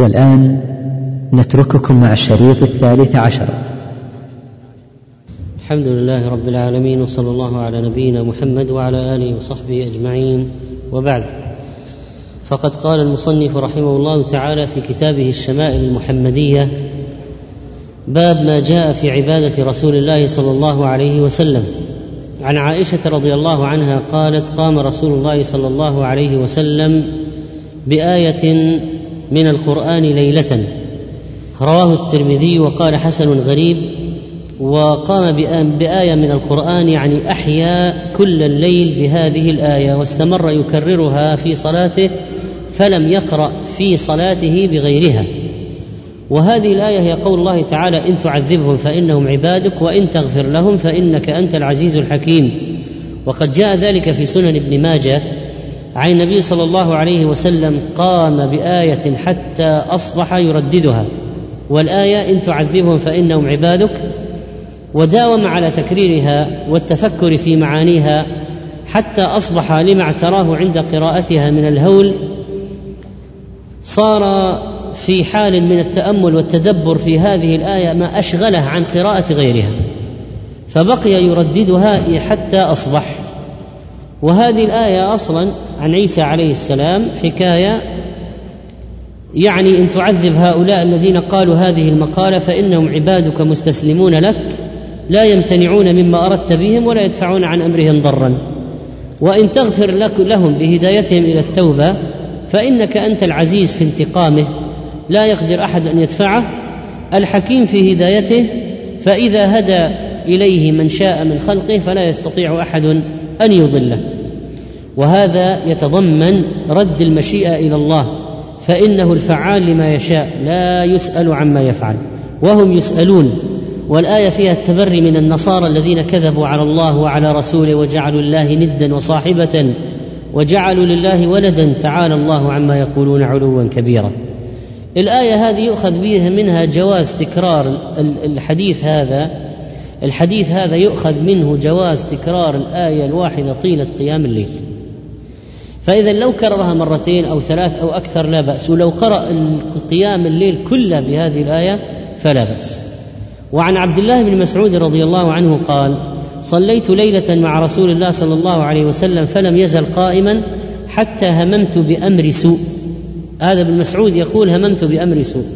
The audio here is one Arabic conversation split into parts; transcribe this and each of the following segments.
والآن نترككم مع الشريط الثالث عشر. الحمد لله رب العالمين وصلى الله على نبينا محمد وعلى آله وصحبه أجمعين. وبعد فقد قال المصنف رحمه الله تعالى في كتابه الشمائل المحمدية باب ما جاء في عبادة رسول الله صلى الله عليه وسلم. عن عائشة رضي الله عنها قالت قام رسول الله صلى الله عليه وسلم بآية من القرآن ليلة. رواه الترمذي وقال حسن غريب وقام بآية من القرآن يعني أحيا كل الليل بهذه الآية واستمر يكررها في صلاته فلم يقرأ في صلاته بغيرها. وهذه الآية هي قول الله تعالى إن تعذبهم فإنهم عبادك وإن تغفر لهم فإنك أنت العزيز الحكيم. وقد جاء ذلك في سنن ابن ماجه عن النبي صلى الله عليه وسلم قام بآية حتى أصبح يرددها والآية إن تعذبهم فإنهم عبادك وداوم على تكريرها والتفكر في معانيها حتى أصبح لما اعتراه عند قراءتها من الهول صار في حال من التأمل والتدبر في هذه الآية ما أشغله عن قراءة غيرها فبقي يرددها حتى أصبح. وهذه الآية أصلا عن عيسى عليه السلام حكاية يعني إن تعذب هؤلاء الذين قالوا هذه المقالة فإنهم عبادك مستسلمون لك لا يمتنعون مما أردت بهم ولا يدفعون عن أمرهم ضرا. وإن تغفر لك لهم بهدايتهم إلى التوبة فإنك أنت العزيز في انتقامه لا يقدر أحد أن يدفعه. الحكيم في هدايته فإذا هدى إليه من شاء من خلقه فلا يستطيع أحد أن يضله. وهذا يتضمن رد المشيئة إلى الله فإنه الفعال لما يشاء لا يسأل عما يفعل وهم يسألون. والآية فيها التبري من النصارى الذين كذبوا على الله وعلى رسوله وجعلوا الله ندا وصاحبة وجعلوا لله ولدا تعالى الله عما يقولون علوا كبيرا. الآية هذه يؤخذ بها منها جواز تكرار الحديث هذا الحديث هذا يؤخذ منه جواز تكرار الآية الواحدة طيلة قيام الليل. فإذا لو كررها مرتين أو ثلاث أو أكثر لا بأس ولو قرأ قيام الليل كله بهذه الآية فلا بأس. وعن عبد الله بن مسعود رضي الله عنه قال صليت ليلة مع رسول الله صلى الله عليه وسلم فلم يزل قائما حتى هممت بأمر سوء. هذا ابن مسعود يقول هممت بأمر سوء.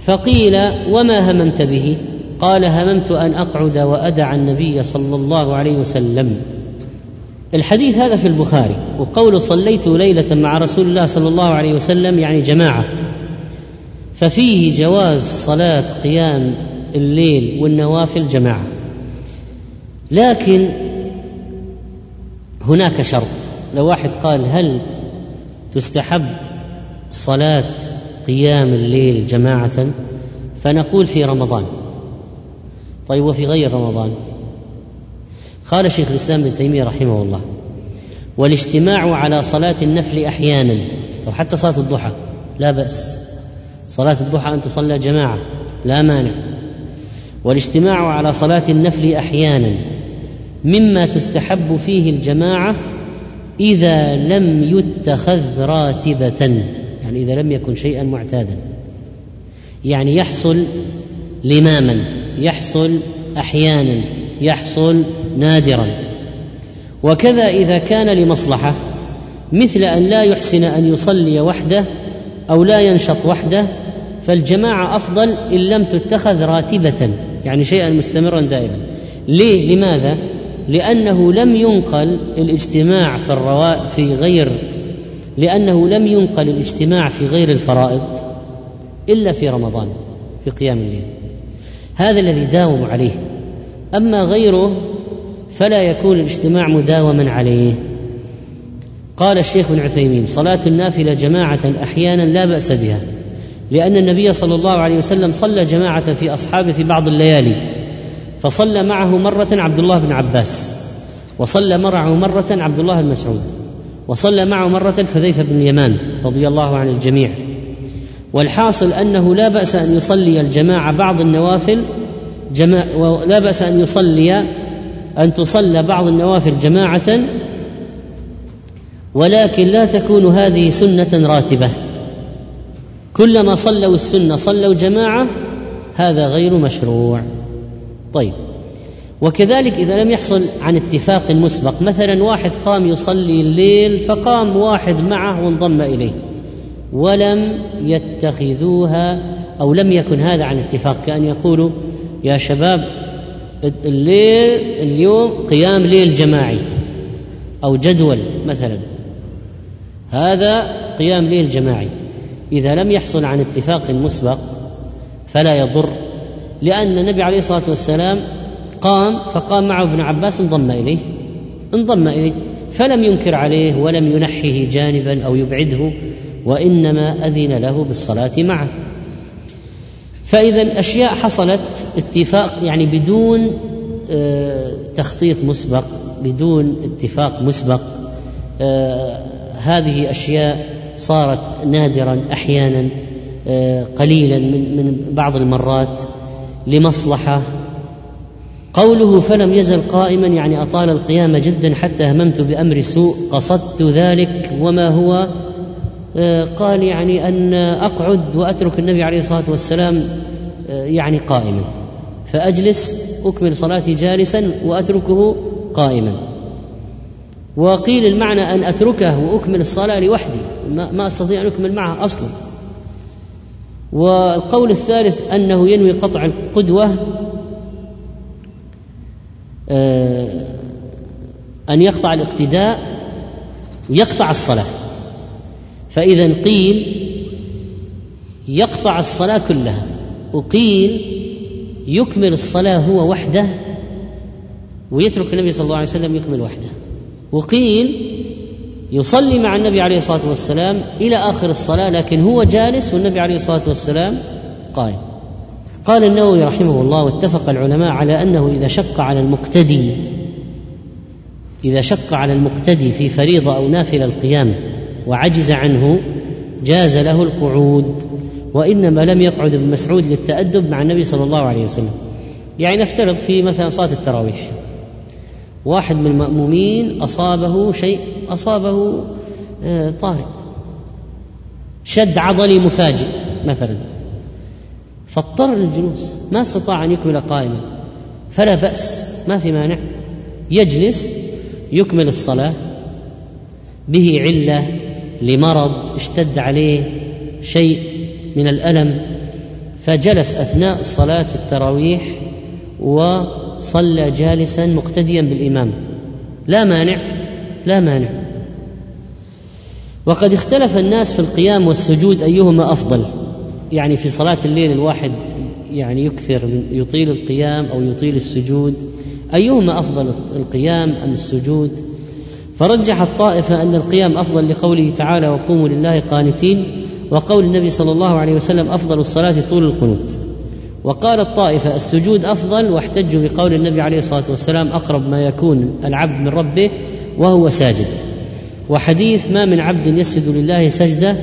فقيل وما هممت به؟ قال هممت أن أقعد وأدع النبي صلى الله عليه وسلم. الحديث هذا في البخاري وقول صليت ليلة مع رسول الله صلى الله عليه وسلم يعني جماعة. ففيه جواز صلاة قيام الليل والنوافل جماعة. لكن هناك شرط. لو واحد قال هل تستحب صلاة قيام الليل جماعة؟ فنقول في رمضان. طيب وفي غير رمضان. قال شيخ الإسلام ابن تيمية رحمه الله والإجتماع على صلاة النفل أحيانا. طب حتى صلاة الضحى لا بأس. صلاة الضحى أن تصلى جماعة لا مانع. والإجتماع على صلاة النفل أحيانا مما تستحب فيه الجماعة إذا لم يتخذ راتبة يعني إذا لم يكن شيئا معتادا. يعني يحصل لماما. يحصل أحيانا يحصل نادرا. وكذا إذا كان لمصلحة مثل أن لا يحسن أن يصلي وحده أو لا ينشط وحده فالجماعة أفضل إن لم تتخذ راتبة يعني شيئا مستمرا دائما. ليه؟ لماذا؟ لأنه لم ينقل الاجتماع في الروا في غير لأنه لم ينقل الاجتماع في غير الفرائض إلا في رمضان في قيام الليل. هذا الذي داوم عليه. أما غيره فلا يكون الاجتماع مداوما عليه. قال الشيخ ابن عثيمين صلاة النافلة جماعة أحيانا لا بأس بها لأن النبي صلى الله عليه وسلم صلى جماعة في أصحابه في بعض الليالي فصلى معه مرة عبد الله بن عباس وصلى معه مرة عبد الله بن مسعود وصلى معه مرة حذيفة بن اليمان رضي الله عن الجميع. والحاصل أنه لا بأس أن يصلي الجماعة بعض النوافل جما ولا بأس أن يصلي أن تصلى بعض النوافل جماعة ولكن لا تكون هذه سنة راتبة. كلما صلوا السنة صلوا جماعة هذا غير مشروع. طيب. وكذلك إذا لم يحصل عن اتفاق مسبق مثلا واحد قام يصلي الليل فقام واحد معه وانضم إليه. ولم يتخذوها أو لم يكن هذا عن اتفاق كأن يقولوا يا شباب الليل اليوم قيام ليل جماعي أو جدول مثلا. هذا قيام ليل جماعي. إذا لم يحصل عن اتفاق مسبق فلا يضر لأن النبي عليه الصلاة والسلام قام فقام معه ابن عباس انضم إليه انضم إليه فلم ينكر عليه ولم ينحه جانبا أو يبعده. وإنما أذن له بالصلاة معه. فإذا اشياء حصلت اتفاق يعني بدون آه، تخطيط مسبق بدون اتفاق مسبق آه، هذه أشياء صارت نادرا أحيانا آه، قليلا من من بعض المرات لمصلحة. قوله فلم يزل قائما يعني أطال القيام جدا حتى هممت بأمر سوء قصدت ذلك وما هو قال يعني أن أقعد وأترك النبي عليه الصلاة والسلام آه، يعني قائما. فأجلس أكمل صلاتي جالسا وأتركه قائما. وقيل المعنى أن أتركه وأكمل الصلاة لوحدي ما أستطيع أن أكمل معه أصلا. والقول الثالث أنه ينوي قطع القدوة آه، أن يقطع الاقتداء ويقطع الصلاة. فإذا قيل يقطع الصلاة كلها وقيل يكمل الصلاة هو وحده ويترك النبي صلى الله عليه وسلم يكمل وحده وقيل يصلي مع النبي عليه الصلاة والسلام إلى آخر الصلاة لكن هو جالس والنبي عليه الصلاة والسلام قائم. قال النووي رحمه الله واتفق العلماء على أنه إذا شق على المقتدي إذا شق على المقتدي في فريضة أو نافلة القيام وعجز عنه جاز له القعود وإنما لم يقعد ابن مسعود للتأدب مع النبي صلى الله عليه وسلم. يعني نفترض في مثلا صلاة التراويح. واحد من المأمومين أصابه شيء أصابه آه، طارئ. شد عضلي مفاجئ مثلا. فاضطر للجلوس ما استطاع أن يكمل قائما. فلا بأس ما في مانع. يجلس يكمل الصلاة به علة لمرض اشتد عليه شيء من الألم فجلس أثناء صلاة التراويح وصلى جالسا مقتديا بالإمام. لا مانع لا مانع. وقد اختلف الناس في القيام والسجود أيهما أفضل. يعني في صلاة الليل الواحد يعني يكثر من يطيل القيام أو يطيل السجود. أيهما أفضل القيام أم السجود؟ فرجح الطائفة أن القيام أفضل لقوله تعالى وقوموا لله قانتين وقول النبي صلى الله عليه وسلم أفضل الصلاة طول القنوت. وقال الطائفة السجود أفضل واحتجوا بقول النبي عليه الصلاة والسلام أقرب ما يكون العبد من ربه وهو ساجد. وحديث ما من عبد يسجد لله سجدة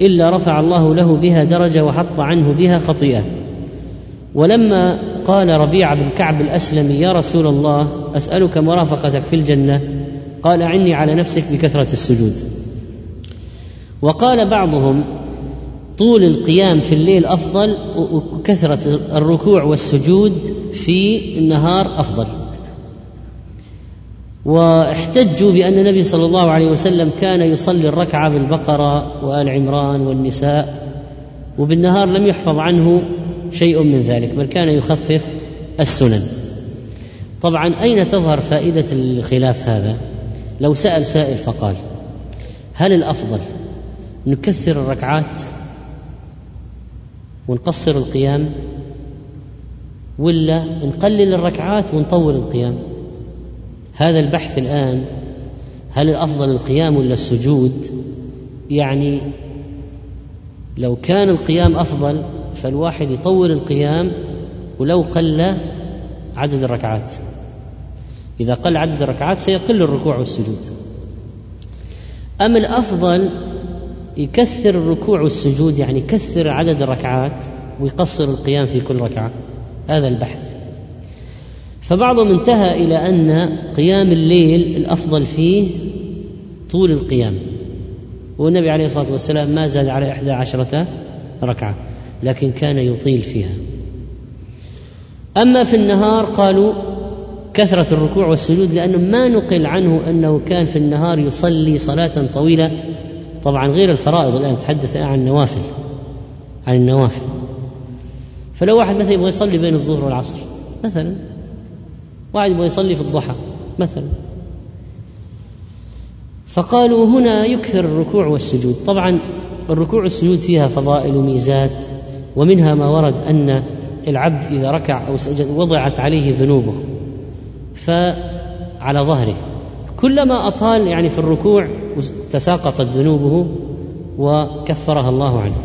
إلا رفع الله له بها درجة وحط عنه بها خطيئة. ولما قال ربيع بن كعب الأسلمي يا رسول الله أسألك مرافقتك في الجنة قال عني على نفسك بكثرة السجود. وقال بعضهم طول القيام في الليل أفضل وكثرة الركوع والسجود في النهار أفضل. واحتجوا بأن النبي صلى الله عليه وسلم كان يصلي الركعة بالبقرة وآل عمران والنساء وبالنهار لم يحفظ عنه شيء من ذلك بل كان يخفف السنن. طبعا أين تظهر فائدة الخلاف هذا؟ لو سأل سائل فقال هل الأفضل نكثر الركعات ونقصر القيام ولا نقلل الركعات ونطول القيام؟ هذا البحث الآن هل الأفضل القيام ولا السجود؟ يعني لو كان القيام أفضل فالواحد يطول القيام ولو قل عدد الركعات. إذا قل عدد الركعات سيقل الركوع والسجود. أم الأفضل يكثر الركوع والسجود يعني يكثر عدد الركعات ويقصر القيام في كل ركعة؟ هذا البحث. فبعضهم انتهى إلى أن قيام الليل الأفضل فيه طول القيام. والنبي عليه الصلاة والسلام ما زاد على إحدى عشرة ركعة لكن كان يطيل فيها. أما في النهار قالوا كثرة الركوع والسجود لأنه ما نقل عنه أنه كان في النهار يصلي صلاة طويلة. طبعا غير الفرائض الآن نتحدث عن النوافل عن النوافل. فلو واحد مثلا يبغى يصلي بين الظهر والعصر مثلا. واحد يبغى يصلي في الضحى مثلا. فقالوا هنا يكثر الركوع والسجود. طبعا الركوع والسجود فيها فضائل وميزات ومنها ما ورد أن العبد إذا ركع أو سجد وضعت عليه ذنوبه. فعلى ظهره. كلما أطال يعني في الركوع تساقطت ذنوبه وكفرها الله عنه.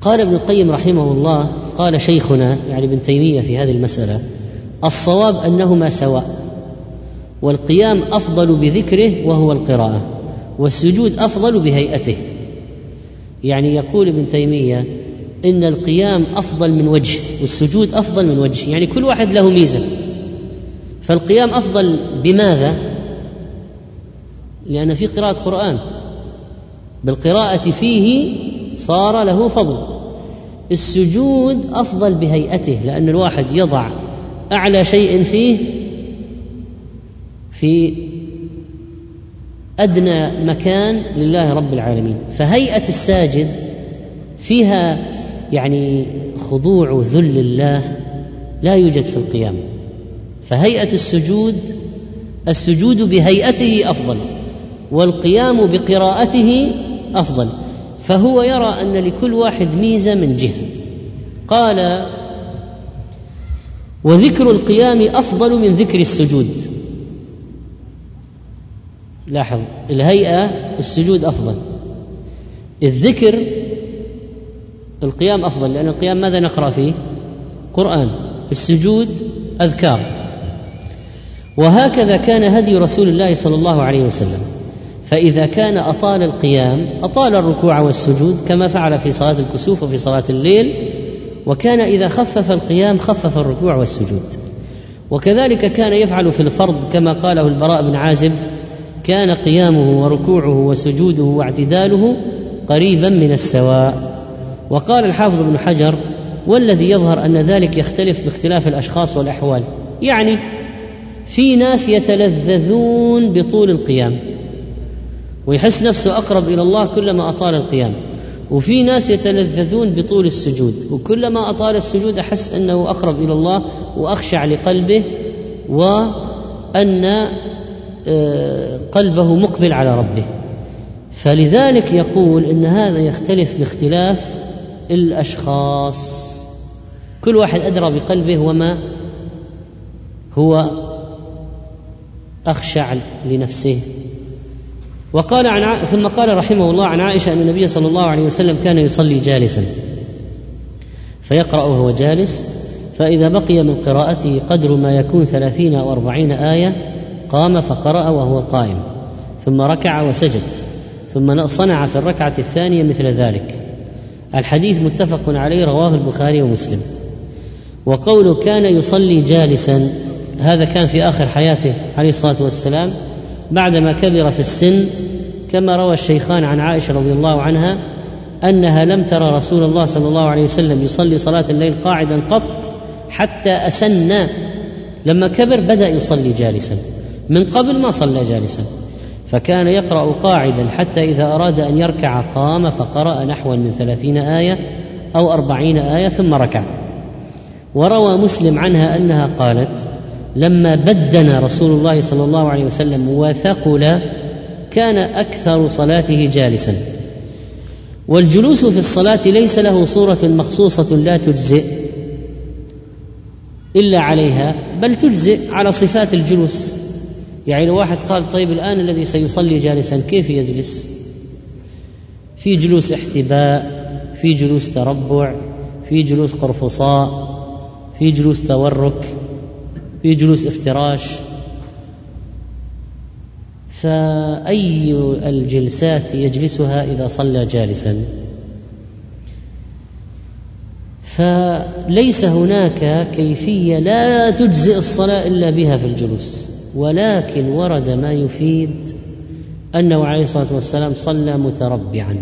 قال ابن القيم رحمه الله قال شيخنا يعني ابن تيمية في هذه المسألة الصواب انهما سواء والقيام أفضل بذكره وهو القراءة والسجود أفضل بهيئته. يعني يقول ابن تيمية إن القيام أفضل من وجه والسجود أفضل من وجه يعني كل واحد له ميزة. فالقيام أفضل بماذا؟ لأن في قراءة قرآن بالقراءة فيه صار له فضل. السجود أفضل بهيئته لأن الواحد يضع أعلى شيء فيه في أدنى مكان لله رب العالمين. فهيئة الساجد فيها يعني خضوع وذل الله لا يوجد في القيام فهيئة السجود السجود بهيئته أفضل والقيام بقراءته أفضل. فهو يرى أن لكل واحد ميزة من جهة. قال وذكر القيام أفضل من ذكر السجود. لاحظ الهيئة السجود أفضل. الذكر القيام أفضل لأن القيام ماذا نقرأ فيه؟ قرآن. السجود أذكار. وهكذا كان هدي رسول الله صلى الله عليه وسلم. فإذا كان أطال القيام أطال الركوع والسجود كما فعل في صلاة الكسوف وفي صلاة الليل وكان إذا خفف القيام خفف الركوع والسجود. وكذلك كان يفعل في الفرض كما قاله البراء بن عازب كان قيامه وركوعه وسجوده واعتداله قريبا من السواء. وقال الحافظ ابن حجر والذي يظهر أن ذلك يختلف باختلاف الأشخاص والأحوال. يعني في ناس يتلذذون بطول القيام ويحس نفسه أقرب إلى الله كلما أطال القيام وفي ناس يتلذذون بطول السجود وكلما أطال السجود أحس أنه أقرب إلى الله وأخشع لقلبه وأن آه، قلبه مقبل على ربه. فلذلك يقول إن هذا يختلف باختلاف الأشخاص. كل واحد أدرى بقلبه وما هو أخشع لنفسه. وقال عن ثم قال رحمه الله عن عائشة أن النبي صلى الله عليه وسلم كان يصلي جالسا. فيقرأ وهو جالس فإذا بقي من قراءته قدر ما يكون ثلاثين أو أربعين آية قام فقرأ وهو قائم. ثم ركع وسجد. ثم صنع في الركعة الثانية مثل ذلك. الحديث متفق عليه رواه البخاري ومسلم. وقوله كان يصلي جالسا هذا كان في آخر حياته عليه الصلاة والسلام بعدما كبر في السن كما روى الشيخان عن عائشة رضي الله عنها أنها لم ترى رسول الله صلى الله عليه وسلم يصلي صلاة الليل قاعدا قط حتى أسن لما كبر بدأ يصلي جالسا. من قبل ما صلى جالسا. فكان يقرأ قاعدا حتى إذا أراد أن يركع قام فقرأ نحوا من ثلاثين آية أو أربعين آية ثم ركع. وروى مسلم عنها أنها قالت لما بدنا رسول الله صلى الله عليه وسلم وثقل كان أكثر صلاته جالسا. والجلوس في الصلاة ليس له صورة مخصوصة لا تجزئ إلا عليها بل تجزئ على صفات الجلوس. يعني لو واحد قال طيب الآن الذي سيصلي جالسا كيف يجلس؟ في جلوس احتباء في جلوس تربع في جلوس قرفصاء في جلوس تورك في جلوس افتراش. فأي الجلسات يجلسها إذا صلى جالسا؟ فليس هناك كيفية لا تجزئ الصلاة إلا بها في الجلوس ولكن ورد ما يفيد أنه عليه الصلاة والسلام صلى متربعا.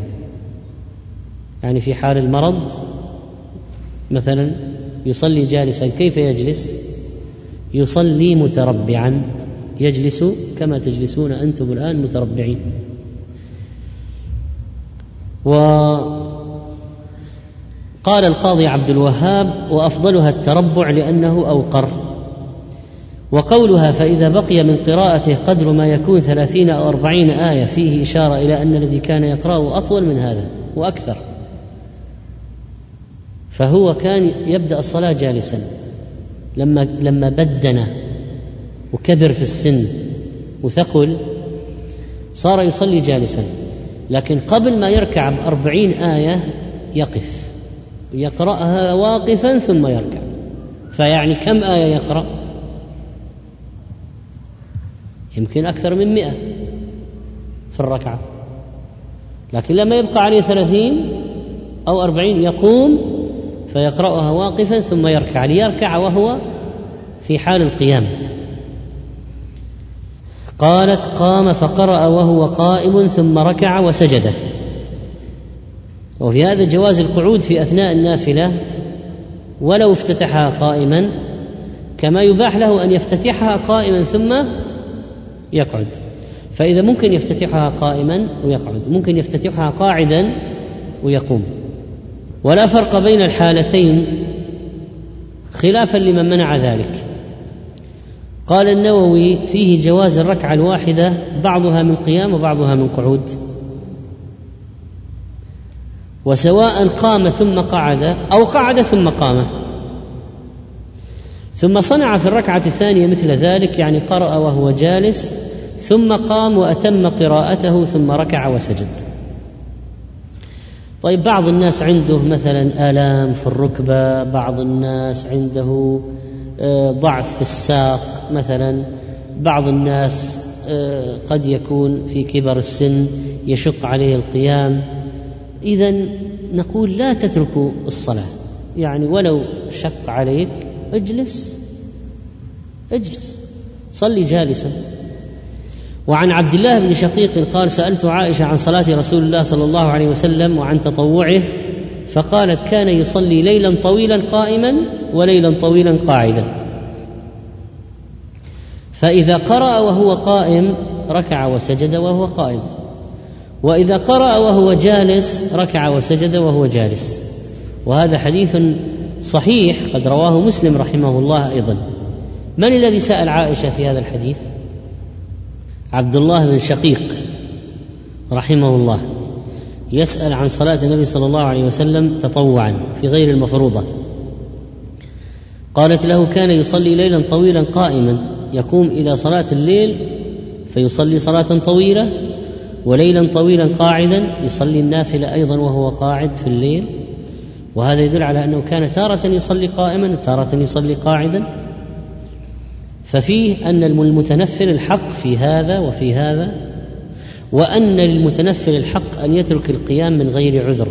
يعني في حال المرض مثلا يصلي جالسا كيف يجلس؟ يصلي متربعا يجلس كما تجلسون أنتم الآن متربعين. وقال القاضي عبد الوهاب وأفضلها التربع لأنه أوقر. وقولها فإذا بقي من قراءته قدر ما يكون ثلاثين أو أربعين آية فيه إشارة إلى أن الذي كان يقرأه أطول من هذا وأكثر. فهو كان يبدأ الصلاة جالسا. لما لما بدن وكبر في السن وثقل صار يصلي جالسا لكن قبل ما يركع بأربعين آية يقف يقرأها واقفا ثم يركع. فيعني كم آية يقرأ؟ يمكن أكثر من مئة في الركعة. لكن لما يبقى عليه ثلاثين أو أربعين يقوم فيقرأها واقفا ثم يركع ليركع وهو في حال القيام. قالت قام فقرأ وهو قائم ثم ركع وسجد. وفي هذا جواز القعود في أثناء النافلة ولو افتتحها قائما كما يباح له أن يفتتحها قائما ثم يقعد. فإذا ممكن يفتتحها قائما ويقعد ممكن يفتتحها قاعدا ويقوم. ولا فرق بين الحالتين خلافا لمن منع ذلك. قال النووي فيه جواز الركعة الواحدة بعضها من قيام وبعضها من قعود. وسواء قام ثم قعد أو قعد ثم قام. ثم صنع في الركعة الثانية مثل ذلك يعني قرأ وهو جالس ثم قام وأتم قراءته ثم ركع وسجد. طيب بعض الناس عنده مثلا آلام في الركبة بعض الناس عنده آه، ضعف في الساق مثلا. بعض الناس آه، قد يكون في كبر السن يشق عليه القيام. إذا نقول لا تتركوا الصلاة. يعني ولو شق عليك اجلس. اجلس. صلي جالسا. وعن عبد الله بن شقيق قال سألت عائشة عن صلاة رسول الله صلى الله عليه وسلم وعن تطوعه فقالت كان يصلي ليلا طويلا قائما وليلا طويلا قاعدا. فإذا قرأ وهو قائم ركع وسجد وهو قائم وإذا قرأ وهو جالس ركع وسجد وهو جالس. وهذا حديث صحيح قد رواه مسلم رحمه الله أيضا. من الذي سأل عائشة في هذا الحديث؟ عبد الله بن شقيق رحمه الله يسأل عن صلاة النبي صلى الله عليه وسلم تطوعا في غير المفروضة. قالت له كان يصلي ليلا طويلا قائما يقوم إلى صلاة الليل فيصلي صلاة طويلة وليلا طويلا قاعدا يصلي النافلة أيضا وهو قاعد في الليل وهذا يدل على أنه كان تارة يصلي قائما وتارة يصلي قاعدا ففيه أن المتنفل الحق في هذا وفي هذا وأن للمتنفل الحق أن يترك القيام من غير عذر.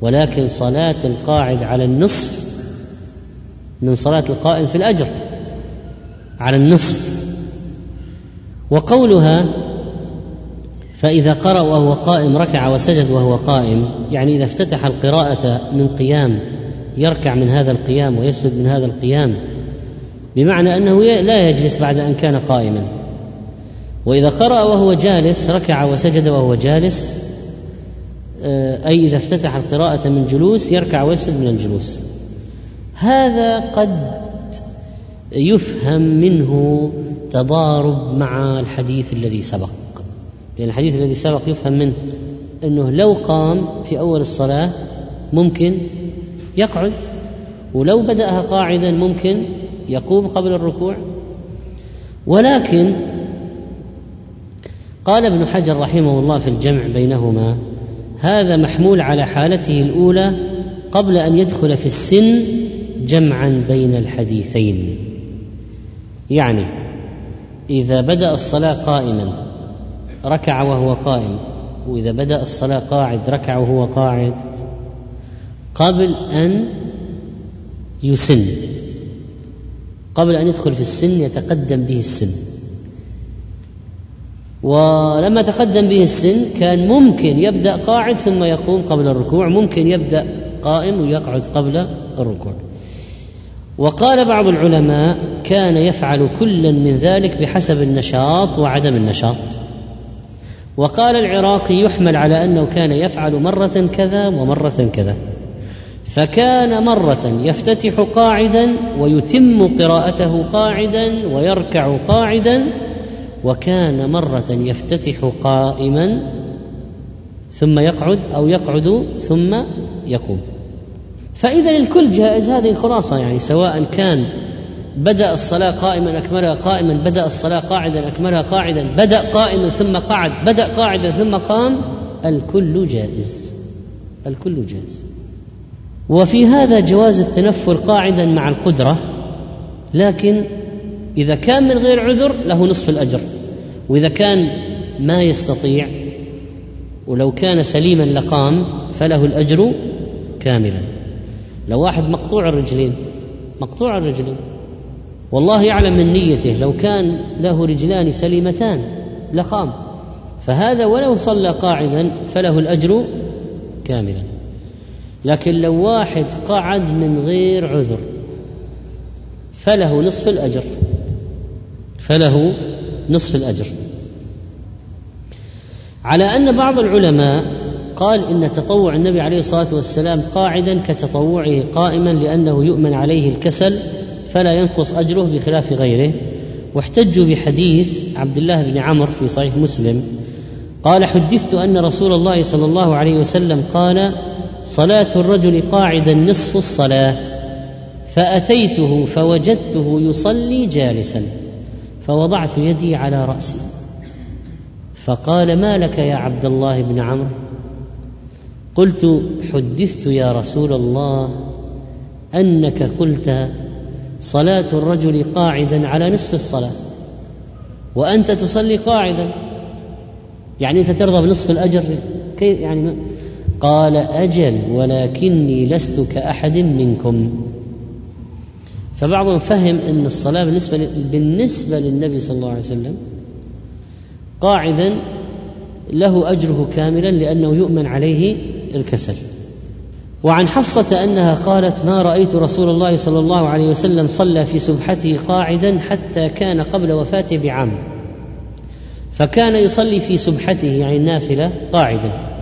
ولكن صلاة القاعد على النصف من صلاة القائم في الأجر على النصف. وقولها فإذا قرأ وهو قائم ركع وسجد وهو قائم يعني إذا افتتح القراءة من قيام يركع من هذا القيام ويسجد من هذا القيام بمعنى أنه لا يجلس بعد أن كان قائما. وإذا قرأ وهو جالس ركع وسجد وهو جالس آه، أي إذا افتتح القراءة من جلوس يركع ويسجد من الجلوس. هذا قد يفهم منه تضارب مع الحديث الذي سبق. لأن الحديث الذي سبق يفهم منه أنه لو قام في أول الصلاة ممكن يقعد ولو بدأها قاعدا ممكن يقوم قبل الركوع. ولكن قال ابن حجر رحمه الله في الجمع بينهما هذا محمول على حالته الأولى قبل أن يدخل في السن جمعا بين الحديثين. يعني إذا بدأ الصلاة قائما ركع وهو قائم وإذا بدأ الصلاة قاعد ركع وهو قاعد قبل أن يسن. قبل أن يدخل في السن يتقدم به السن. ولما تقدم به السن كان ممكن يبدأ قاعد ثم يقوم قبل الركوع ممكن يبدأ قائم ويقعد قبل الركوع. وقال بعض العلماء كان يفعل كلا من ذلك بحسب النشاط وعدم النشاط. وقال العراقي يحمل على أنه كان يفعل مرة كذا ومرة كذا. فكان مرة يفتتح قاعدا ويتم قراءته قاعدا ويركع قاعدا وكان مرة يفتتح قائما ثم يقعد أو يقعد ثم يقوم. فإذا الكل جائز هذه خلاصه يعني سواء كان بدأ الصلاة قائما أكملها قائما بدأ الصلاة قاعدا أكملها قاعدا بدأ قائما ثم قعد بدأ قاعدا ثم قام الكل جائز الكل جائز. وفي هذا جواز التنفل قاعدا مع القدرة لكن إذا كان من غير عذر له نصف الأجر وإذا كان ما يستطيع ولو كان سليما لقام فله الأجر كاملا. لو واحد مقطوع الرجلين مقطوع الرجلين والله يعلم من نيته لو كان له رجلان سليمتان لقام فهذا ولو صلى قاعدا فله الأجر كاملا. لكن لو واحد قعد من غير عذر فله نصف الأجر. فله نصف الأجر. على أن بعض العلماء قال إن تطوع النبي عليه الصلاة والسلام قاعدا كتطوعه قائما لأنه يؤمن عليه الكسل فلا ينقص أجره بخلاف غيره. واحتجوا بحديث عبد الله بن عمرو في صحيح مسلم. قال حدثت أن رسول الله صلى الله عليه وسلم قال صلاة الرجل قاعدا نصف الصلاة فأتيته فوجدته يصلي جالسا فوضعت يدي على رأسي. فقال ما لك يا عبد الله بن عمرو؟ قلت حدثت يا رسول الله أنك قلت صلاة الرجل قاعدا على نصف الصلاة وأنت تصلي قاعدا. يعني أنت ترضى بنصف الأجر؟ كيف يعني قال أجل ولكني لست كأحد منكم. فبعضهم فهم أن الصلاة بالنسبة بالنسبة للنبي صلى الله عليه وسلم قاعدا له أجره كاملا لأنه يؤمن عليه الكسل. وعن حفصة أنها قالت ما رأيت رسول الله صلى الله عليه وسلم صلى في سبحته قاعدا حتى كان قبل وفاته بعام. فكان يصلي في سبحته يعني النافلة قاعدا.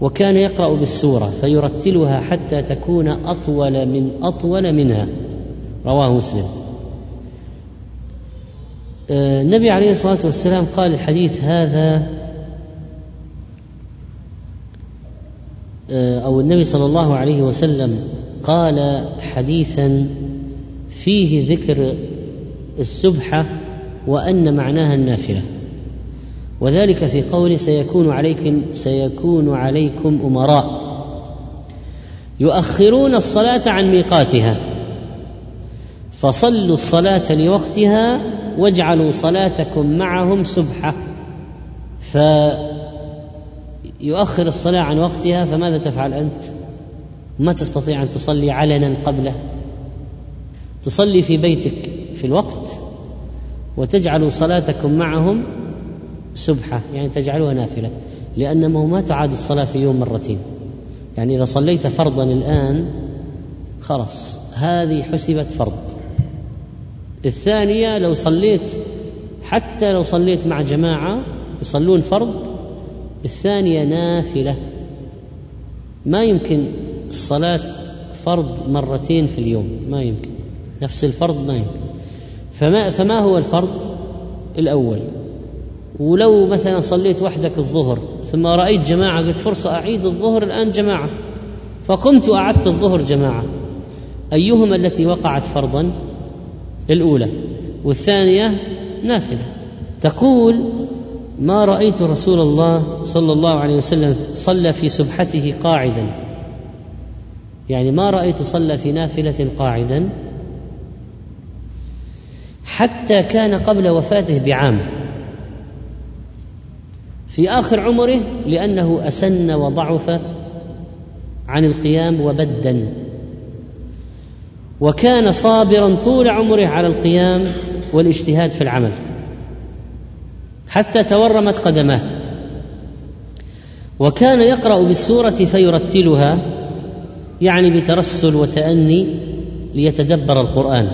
وكان يقرأ بالسورة فيرتلها حتى تكون أطول من أطول منها. رواه مسلم. آه، النبي عليه الصلاة والسلام قال الحديث هذا آه، أو النبي صلى الله عليه وسلم قال حديثا فيه ذكر السبحة وأن معناها النافلة. وذلك في قوله سيكون عليكم سيكون عليكم أمراء. يؤخرون الصلاة عن ميقاتها. فصلوا الصلاة لوقتها واجعلوا صلاتكم معهم سبحة. ف يؤخر الصلاة عن وقتها فماذا تفعل أنت؟ ما تستطيع أن تصلي علنا قبله. تصلي في بيتك في الوقت وتجعل صلاتكم معهم سبحة يعني تجعلها نافلة. لأنه ما تعاد الصلاة في يوم مرتين. يعني إذا صليت فرضا الآن خلاص هذه حسبت فرض. الثانية لو صليت حتى لو صليت مع جماعة يصلون فرض الثانية نافلة. ما يمكن الصلاة فرض مرتين في اليوم. ما يمكن. نفس الفرض ما يمكن. فما فما هو الفرض؟ الأول. ولو مثلا صليت وحدك الظهر ثم رأيت جماعة قلت فرصة أعيد الظهر الآن جماعة. فقمت وأعدت الظهر جماعة. أيهما التي وقعت فرضا؟ الأولى. والثانية نافلة. تقول ما رأيت رسول الله صلى الله عليه وسلم صلى في سبحته قاعدا. يعني ما رأيت صلى في نافلة قاعدا. حتى كان قبل وفاته بعام. في آخر عمره لأنه أسن وضعف عن القيام وبدا. وكان صابرا طول عمره على القيام والاجتهاد في العمل. حتى تورمت قدماه. وكان يقرأ بالسورة فيرتلها يعني بترسل وتأني ليتدبر القرآن.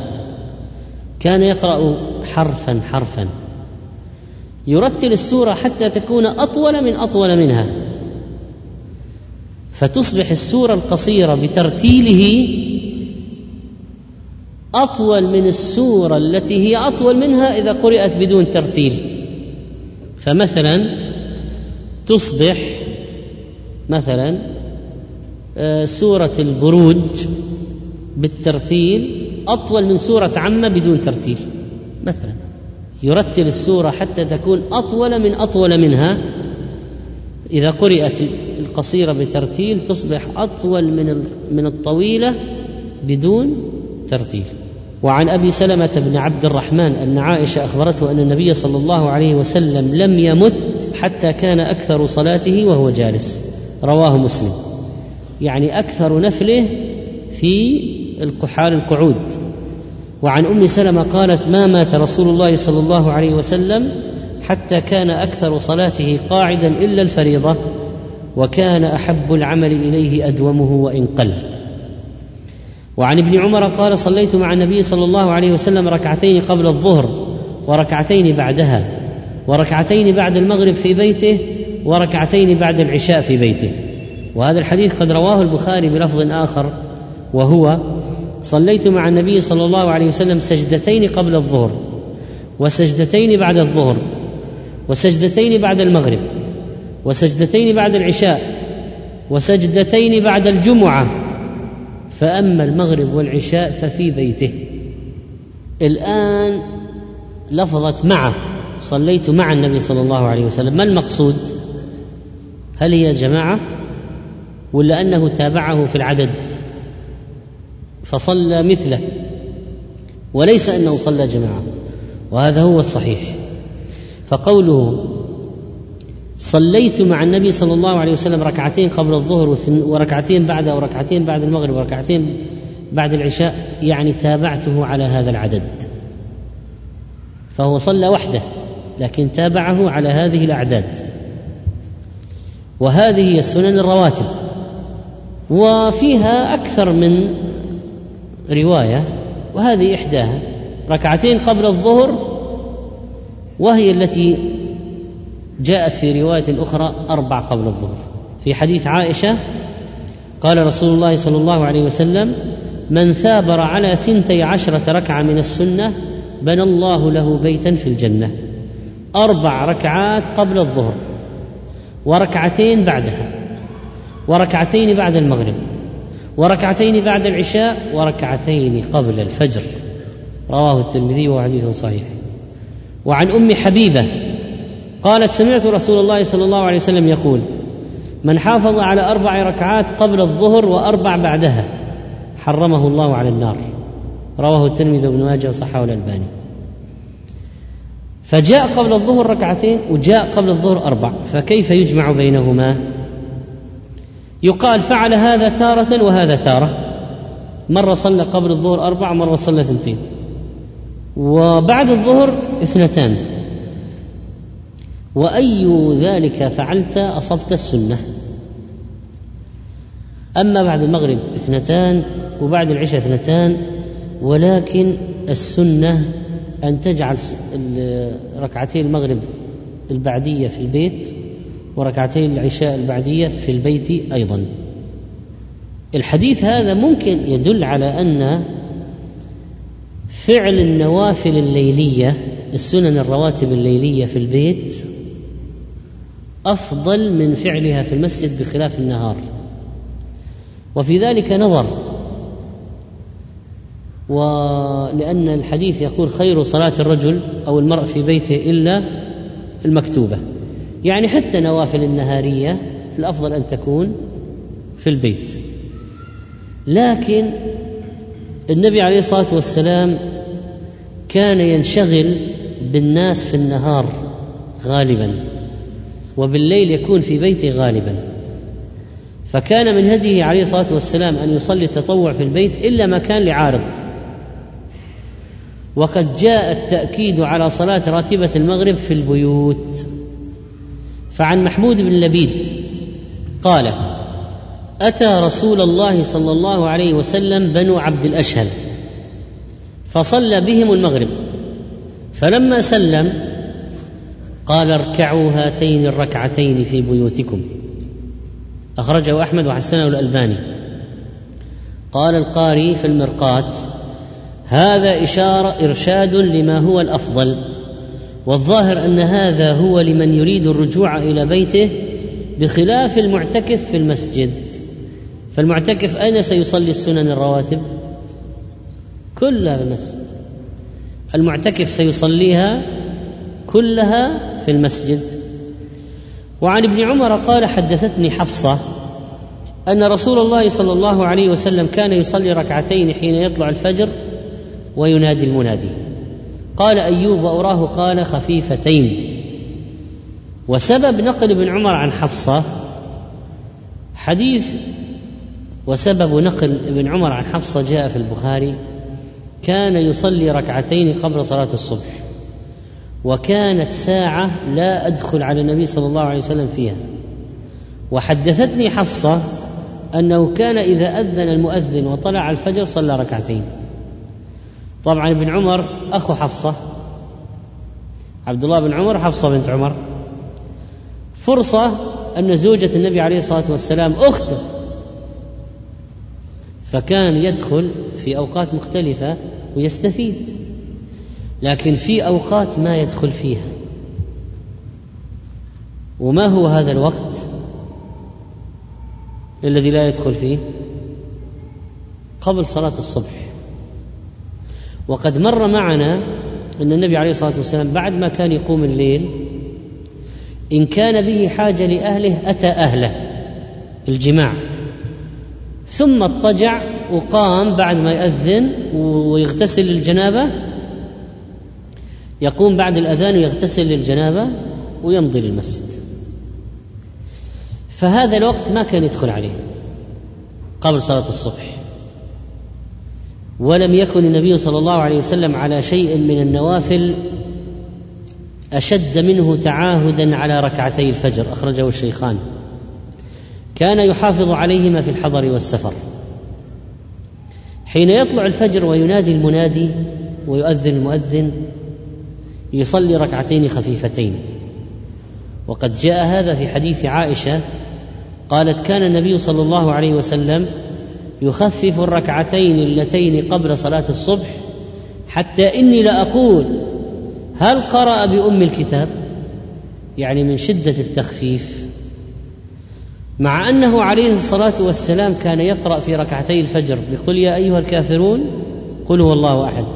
كان يقرأ حرفا حرفا. يرتل السورة حتى تكون أطول من أطول منها. فتصبح السورة القصيرة بترتيله أطول من السورة التي هي أطول منها إذا قرأت بدون ترتيل. فمثلا تصبح مثلا آه، سورة البروج بالترتيل أطول من سورة عمة بدون ترتيل. مثلا يرتل السورة حتى تكون أطول من أطول منها. إذا قرأت القصيرة بترتيل تصبح أطول من من الطويلة بدون ترتيل. وعن أبي سلمة بن عبد الرحمن أن عائشة أخبرته أن النبي صلى الله عليه وسلم لم يمت حتى كان أكثر صلاته وهو جالس. رواه مسلم. يعني أكثر نفله في القحال القعود. وعن أم سلمة قالت ما مات رسول الله صلى الله عليه وسلم حتى كان أكثر صلاته قاعدا إلا الفريضة وكان أحب العمل إليه أدومه وإن قل. وعن ابن عمر قال صليت مع النبي صلى الله عليه وسلم ركعتين قبل الظهر وركعتين بعدها وركعتين بعد المغرب في بيته وركعتين بعد العشاء في بيته. وهذا الحديث قد رواه البخاري بلفظ آخر وهو صليت مع النبي صلى الله عليه وسلم سجدتين قبل الظهر وسجدتين بعد الظهر وسجدتين بعد المغرب وسجدتين بعد العشاء وسجدتين بعد الجمعة. فأما المغرب والعشاء ففي بيته. الآن لفظت مع صليت مع النبي صلى الله عليه وسلم. ما المقصود؟ هل هي جماعة ولا أنه تابعه في العدد؟ فصلى مثله وليس أنه صلى جماعة وهذا هو الصحيح. فقوله صليت مع النبي صلى الله عليه وسلم ركعتين قبل الظهر وركعتين بعده وركعتين بعد المغرب وركعتين بعد العشاء يعني تابعته على هذا العدد. فهو صلى وحده لكن تابعه على هذه الأعداد. وهذه هي السنن الرواتب وفيها أكثر من رواية وهذه إحداها. ركعتين قبل الظهر وهي التي جاءت في رواية أخرى أربع قبل الظهر. في حديث عائشة قال رسول الله صلى الله عليه وسلم من ثابر على ثنتي عشرة ركعة من السنة بنى الله له بيتا في الجنة. أربع ركعات قبل الظهر وركعتين بعدها وركعتين بعد المغرب. وركعتين بعد العشاء وركعتين قبل الفجر. رواه الترمذي وهو حديث صحيح. وعن أم حبيبة قالت سمعت رسول الله صلى الله عليه وسلم يقول من حافظ على أربع ركعات قبل الظهر وأربع بعدها حرمه الله على النار. رواه الترمذي وابن ماجه وصححه الألباني. فجاء قبل الظهر ركعتين وجاء قبل الظهر أربع فكيف يجمع بينهما؟ يقال فعل هذا تارة وهذا تارة. مرة صلى قبل الظهر أربع ومرة صلى ثنتين وبعد الظهر اثنتان. وأي ذلك فعلت أصبت السنة. أما بعد المغرب اثنتان وبعد العشاء اثنتان ولكن السنة أن تجعل ركعتين المغرب البعدية في البيت وركعتين العشاء البعدية في البيت أيضا. الحديث هذا ممكن يدل على أن فعل النوافل الليلية السنن الرواتب الليلية في البيت أفضل من فعلها في المسجد بخلاف النهار. وفي ذلك نظر ولأن الحديث يقول خير صلاة الرجل أو المرء في بيته إلا المكتوبة. يعني حتى نوافل النهارية الأفضل أن تكون في البيت. لكن النبي عليه الصلاة والسلام كان ينشغل بالناس في النهار غالبا وبالليل يكون في بيته غالبا. فكان من هديه عليه الصلاة والسلام أن يصلي التطوع في البيت إلا ما كان لعارض. وقد جاء التأكيد على صلاة راتبة المغرب في البيوت. فعن محمود بن لبيد قال أتى رسول الله صلى الله عليه وسلم بنو عبد الأشهل فصلى بهم المغرب فلما سلم قال اركعوا هاتين الركعتين في بيوتكم. أخرجه أحمد وحسنه الألباني. قال القاري في المرقات هذا إشارة إرشاد لما هو الأفضل. والظاهر أن هذا هو لمن يريد الرجوع إلى بيته بخلاف المعتكف في المسجد. فالمعتكف أين سيصلي السنن الرواتب؟ كلها في المسجد. المعتكف سيصليها كلها في المسجد. وعن ابن عمر قال حدثتني حفصة أن رسول الله صلى الله عليه وسلم كان يصلي ركعتين حين يطلع الفجر وينادي المنادي. قال أيوب وأراه قال خفيفتين. وسبب نقل ابن عمر عن حفصة حديث وسبب نقل ابن عمر عن حفصة جاء في البخاري كان يصلي ركعتين قبل صلاة الصبح وكانت ساعة لا أدخل على النبي صلى الله عليه وسلم فيها. وحدثتني حفصة أنه كان إذا أذن المؤذن وطلع الفجر صلى ركعتين. طبعا ابن عمر أخو حفصة. عبد الله بن عمر حفصة بنت عمر. فرصة أن زوجة النبي عليه الصلاة والسلام أخته. فكان يدخل في أوقات مختلفة ويستفيد. لكن في أوقات ما يدخل فيها. وما هو هذا الوقت الذي لا يدخل فيه؟ قبل صلاة الصبح. وقد مر معنا أن النبي عليه الصلاة والسلام بعد ما كان يقوم الليل إن كان به حاجة لأهله أتى أهله الجماع. ثم اضطجع وقام بعد ما يأذن ويغتسل للجنابة يقوم بعد الأذان ويغتسل للجنابة ويمضي للمسجد. فهذا الوقت ما كان يدخل عليه قبل صلاة الصبح. ولم يكن النبي صلى الله عليه وسلم على شيء من النوافل أشد منه تعاهدا على ركعتي الفجر أخرجه الشيخان. كان يحافظ عليهما في الحضر والسفر. حين يطلع الفجر وينادي المنادي ويؤذن المؤذن يصلي ركعتين خفيفتين. وقد جاء هذا في حديث عائشة قالت كان النبي صلى الله عليه وسلم يخفف الركعتين اللتين قبل صلاة الصبح حتى إني لاقول هل قرأ بأم الكتاب؟ يعني من شدة التخفيف. مع أنه عليه الصلاة والسلام كان يقرأ في ركعتي الفجر بقل يا أيها الكافرون قل هو الله أحد.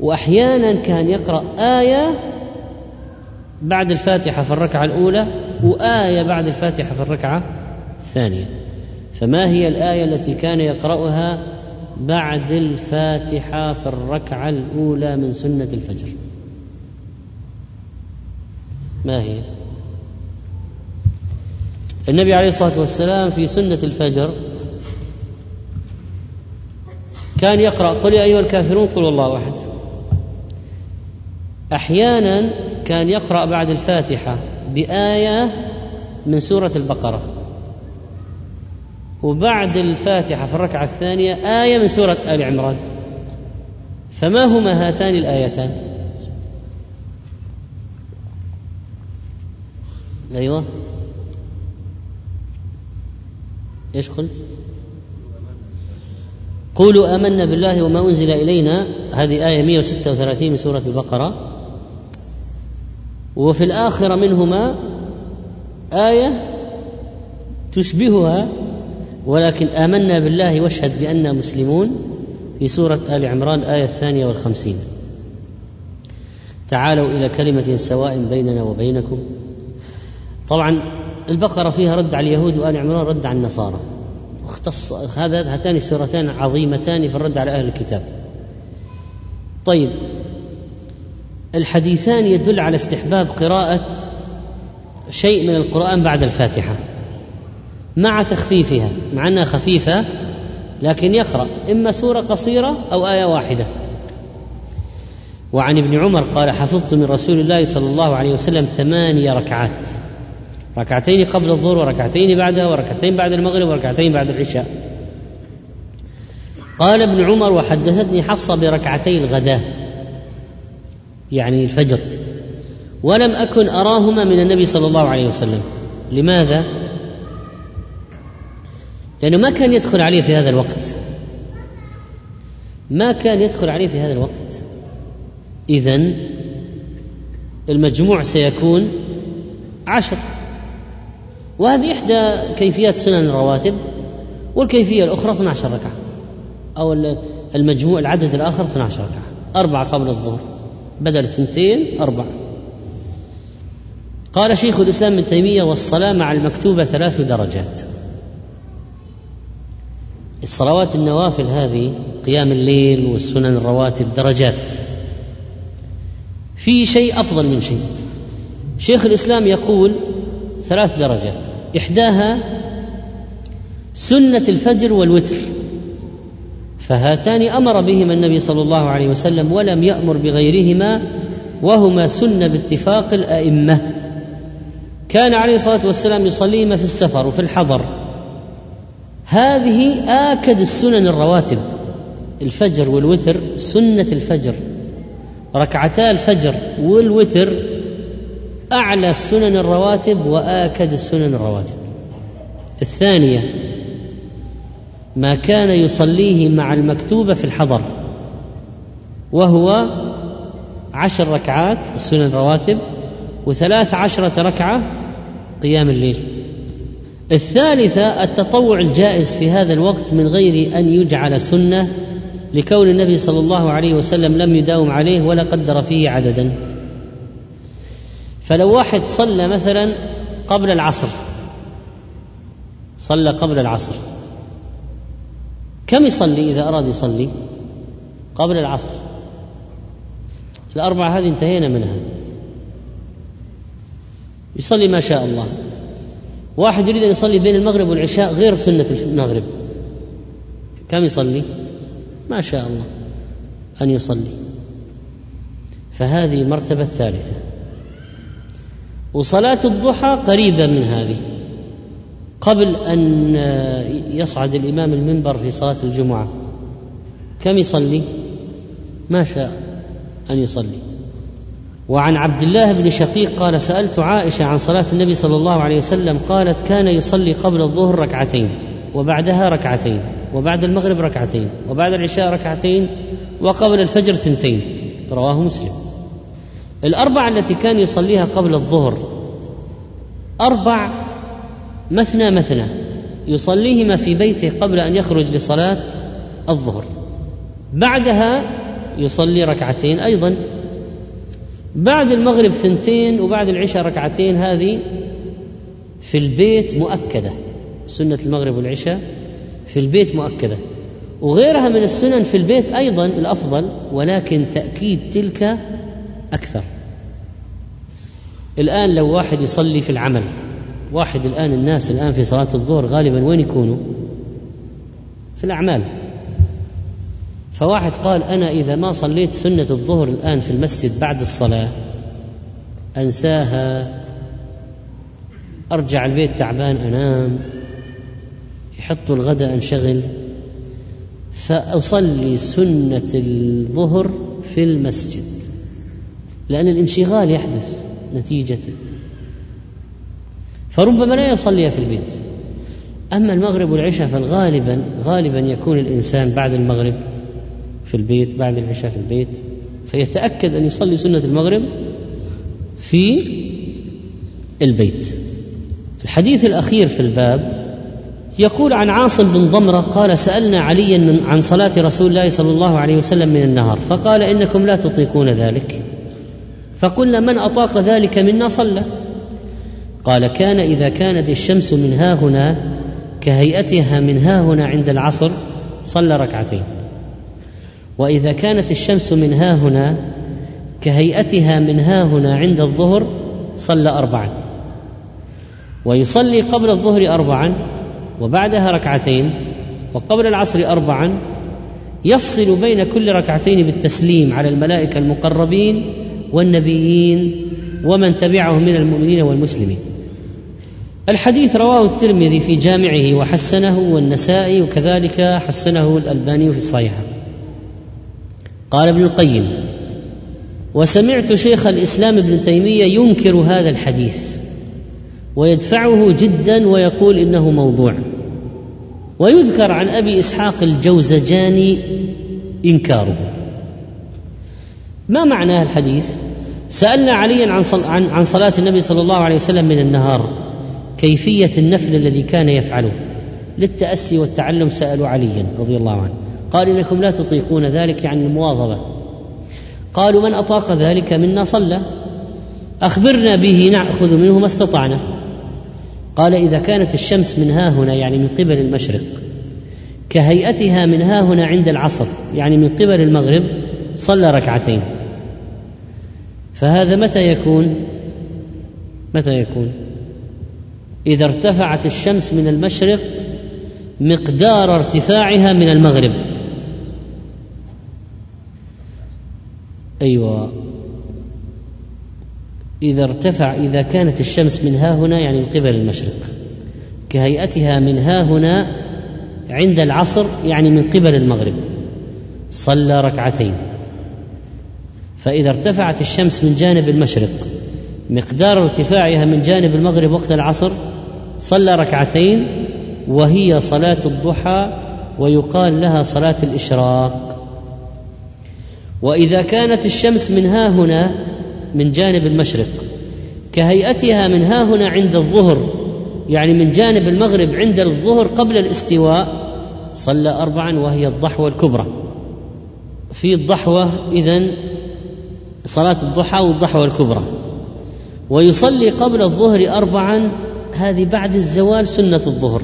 وأحيانا كان يقرأ آية بعد الفاتحة في الركعة الأولى وآية بعد الفاتحة في الركعة الثانية. فما هي الآية التي كان يقرأها بعد الفاتحة في الركعة الأولى من سنة الفجر؟ ما هي؟ النبي عليه الصلاة والسلام في سنة الفجر كان يقرأ قل يا أيها الكافرون قل الله أحد. أحيانا كان يقرأ بعد الفاتحة بآية من سورة البقرة. وبعد الفاتحة في الركعة الثانية آية من سورة آل عمران. فما هما هاتان الآيتان؟ أيوه. إيش قلت؟ قولوا آمنا بالله وما أنزل إلينا. هذه آية 136 من سورة البقرة. وفي الآخرة منهما آية تشبهها ولكن آمنا بالله واشهد بأننا مسلمون في سورة آل عمران آية الثانية والخمسين. تعالوا إلى كلمة سواء بيننا وبينكم. طبعا البقرة فيها رد على اليهود وآل عمران رد على النصارى. اختص هذا هاتان السورتان عظيمتان في الرد على أهل الكتاب. طيب الحديثان يدل على استحباب قراءة شيء من القرآن بعد الفاتحة. مع تخفيفها مع أنها خفيفة لكن يقرأ إما سورة قصيرة أو آية واحدة. وعن ابن عمر قال حفظت من رسول الله صلى الله عليه وسلم ثمانية ركعات ركعتين قبل الظهر وركعتين بعدها وركعتين بعد المغرب وركعتين بعد العشاء. قال ابن عمر وحدثتني حفصة بركعتي الغداة يعني الفجر. ولم أكن أراهما من النبي صلى الله عليه وسلم. لماذا؟ لأنه ما كان يدخل عليه في هذا الوقت. ما كان يدخل عليه في هذا الوقت. إذا المجموع سيكون عشر. وهذه إحدى كيفيات سنن الرواتب والكيفية الأخرى 12 ركعة أو المجموع العدد الآخر 12 ركعة أربعة قبل الظهر بدل اثنتين أربعة. قال شيخ الإسلام ابن تيمية والصلاة مع المكتوبة ثلاث درجات. الصلوات النوافل هذه قيام الليل والسنن الرواتب درجات. في شيء أفضل من شيء. شيخ الإسلام يقول ثلاث درجات. إحداها سنة الفجر والوتر. فهاتان أمر بهما النبي صلى الله عليه وسلم ولم يأمر بغيرهما وهما سنة باتفاق الأئمة. كان عليه الصلاة والسلام يصليهما في السفر وفي الحضر. هذه آكد السنن الرواتب الفجر والوتر سنة الفجر. ركعتا الفجر والوتر أعلى السنن الرواتب وآكد السنن الرواتب. الثانية ما كان يصليه مع المكتوبة في الحضر وهو عشر ركعات السنن الرواتب وثلاث عشرة ركعة قيام الليل. الثالثة التطوع الجائز في هذا الوقت من غير أن يجعل سنة لكون النبي صلى الله عليه وسلم لم يداوم عليه ولا قدر فيه عددا. فلو واحد صلى مثلا قبل العصر صلى قبل العصر كم يصلي إذا أراد يصلي قبل العصر؟ الأربعة هذه انتهينا منها. يصلي ما شاء الله. واحد يريد أن يصلي بين المغرب والعشاء غير سنة المغرب. كم يصلي؟ ما شاء الله أن يصلي. فهذه المرتبة الثالثة. وصلاة الضحى قريبة من هذه. قبل أن يصعد الإمام المنبر في صلاة الجمعة. كم يصلي؟ ما شاء أن يصلي. وعن عبد الله بن شقيق قال سألت عائشة عن صلاة النبي صلى الله عليه وسلم قالت كان يصلي قبل الظهر ركعتين وبعدها ركعتين وبعد المغرب ركعتين وبعد العشاء ركعتين وقبل الفجر ثنتين. رواه مسلم. الأربع التي كان يصليها قبل الظهر أربع مثنى مثنى يصليهما في بيته قبل أن يخرج لصلاة الظهر. بعدها يصلي ركعتين أيضا. بعد المغرب ثنتين وبعد العشاء ركعتين هذه في البيت مؤكدة. سنة المغرب والعشاء في البيت مؤكدة. وغيرها من السنن في البيت أيضا الأفضل ولكن تأكيد تلك أكثر. الآن لو واحد يصلي في العمل واحد الآن الناس الآن في صلاة الظهر غالبا وين يكونوا؟ في الأعمال. فواحد قال أنا إذا ما صليت سنة الظهر الآن في المسجد بعد الصلاة أنساها. أرجع البيت تعبان أنام. يحطوا الغداء انشغل. فأصلي سنة الظهر في المسجد لأن الانشغال يحدث نتيجة. فربما لا يصليها في البيت. أما المغرب والعشاء فالغالبا غالبا يكون الإنسان بعد المغرب في البيت بعد العشاء في البيت فيتأكد أن يصلي سنة المغرب في البيت. الحديث الأخير في الباب يقول عن عاصم بن ضمرة قال سألنا عليا عن صلاة رسول الله صلى الله عليه وسلم من النهار فقال إنكم لا تطيقون ذلك. فقلنا من أطاق ذلك منا صلى. قال كان إذا كانت الشمس من ها هنا كهيئتها من ها هنا عند العصر صلى ركعتين. وإذا كانت الشمس من ها هنا كهيئتها من ها هنا عند الظهر صلى اربعا. ويصلي قبل الظهر اربعا وبعدها ركعتين وقبل العصر اربعا. يفصل بين كل ركعتين بالتسليم على الملائكة المقربين والنبيين ومن تبعهم من المؤمنين والمسلمين. الحديث رواه الترمذي في جامعه وحسنه والنسائي وكذلك حسنه الألباني في الصحيحة. قال ابن القيم وسمعت شيخ الإسلام ابن تيمية ينكر هذا الحديث ويدفعه جدا ويقول إنه موضوع. ويذكر عن أبي إسحاق الجوزجاني إنكاره. ما معنى الحديث؟ سألنا عليا عن عن صلاة النبي صلى الله عليه وسلم من النهار كيفية النفل الذي كان يفعله. للتأسي والتعلم سألوا عليا رضي الله عنه. قال إنكم لا تطيقون ذلك يعني المواظبة. قالوا من أطاق ذلك منا صلى. أخبرنا به نأخذ منه ما استطعنا. قال إذا كانت الشمس من ها هنا يعني من قبل المشرق كهيئتها من ها هنا عند العصر يعني من قبل المغرب صلى ركعتين. فهذا متى يكون؟ متى يكون؟ إذا ارتفعت الشمس من المشرق مقدار ارتفاعها من المغرب. أيوه. إذا ارتفع إذا كانت الشمس من ها هنا يعني من قبل المشرق كهيئتها من ها هنا عند العصر يعني من قبل المغرب صلى ركعتين. فإذا ارتفعت الشمس من جانب المشرق مقدار ارتفاعها من جانب المغرب وقت العصر صلى ركعتين وهي صلاة الضحى ويقال لها صلاة الإشراق. وإذا كانت الشمس من ها هنا من جانب المشرق كهيئتها من ها هنا عند الظهر يعني من جانب المغرب عند الظهر قبل الاستواء صلى اربعا وهي الضحوة الكبرى. في الضحوة إذن صلاة الضحى والضحوة الكبرى. ويصلي قبل الظهر اربعا هذه بعد الزوال سنة الظهر.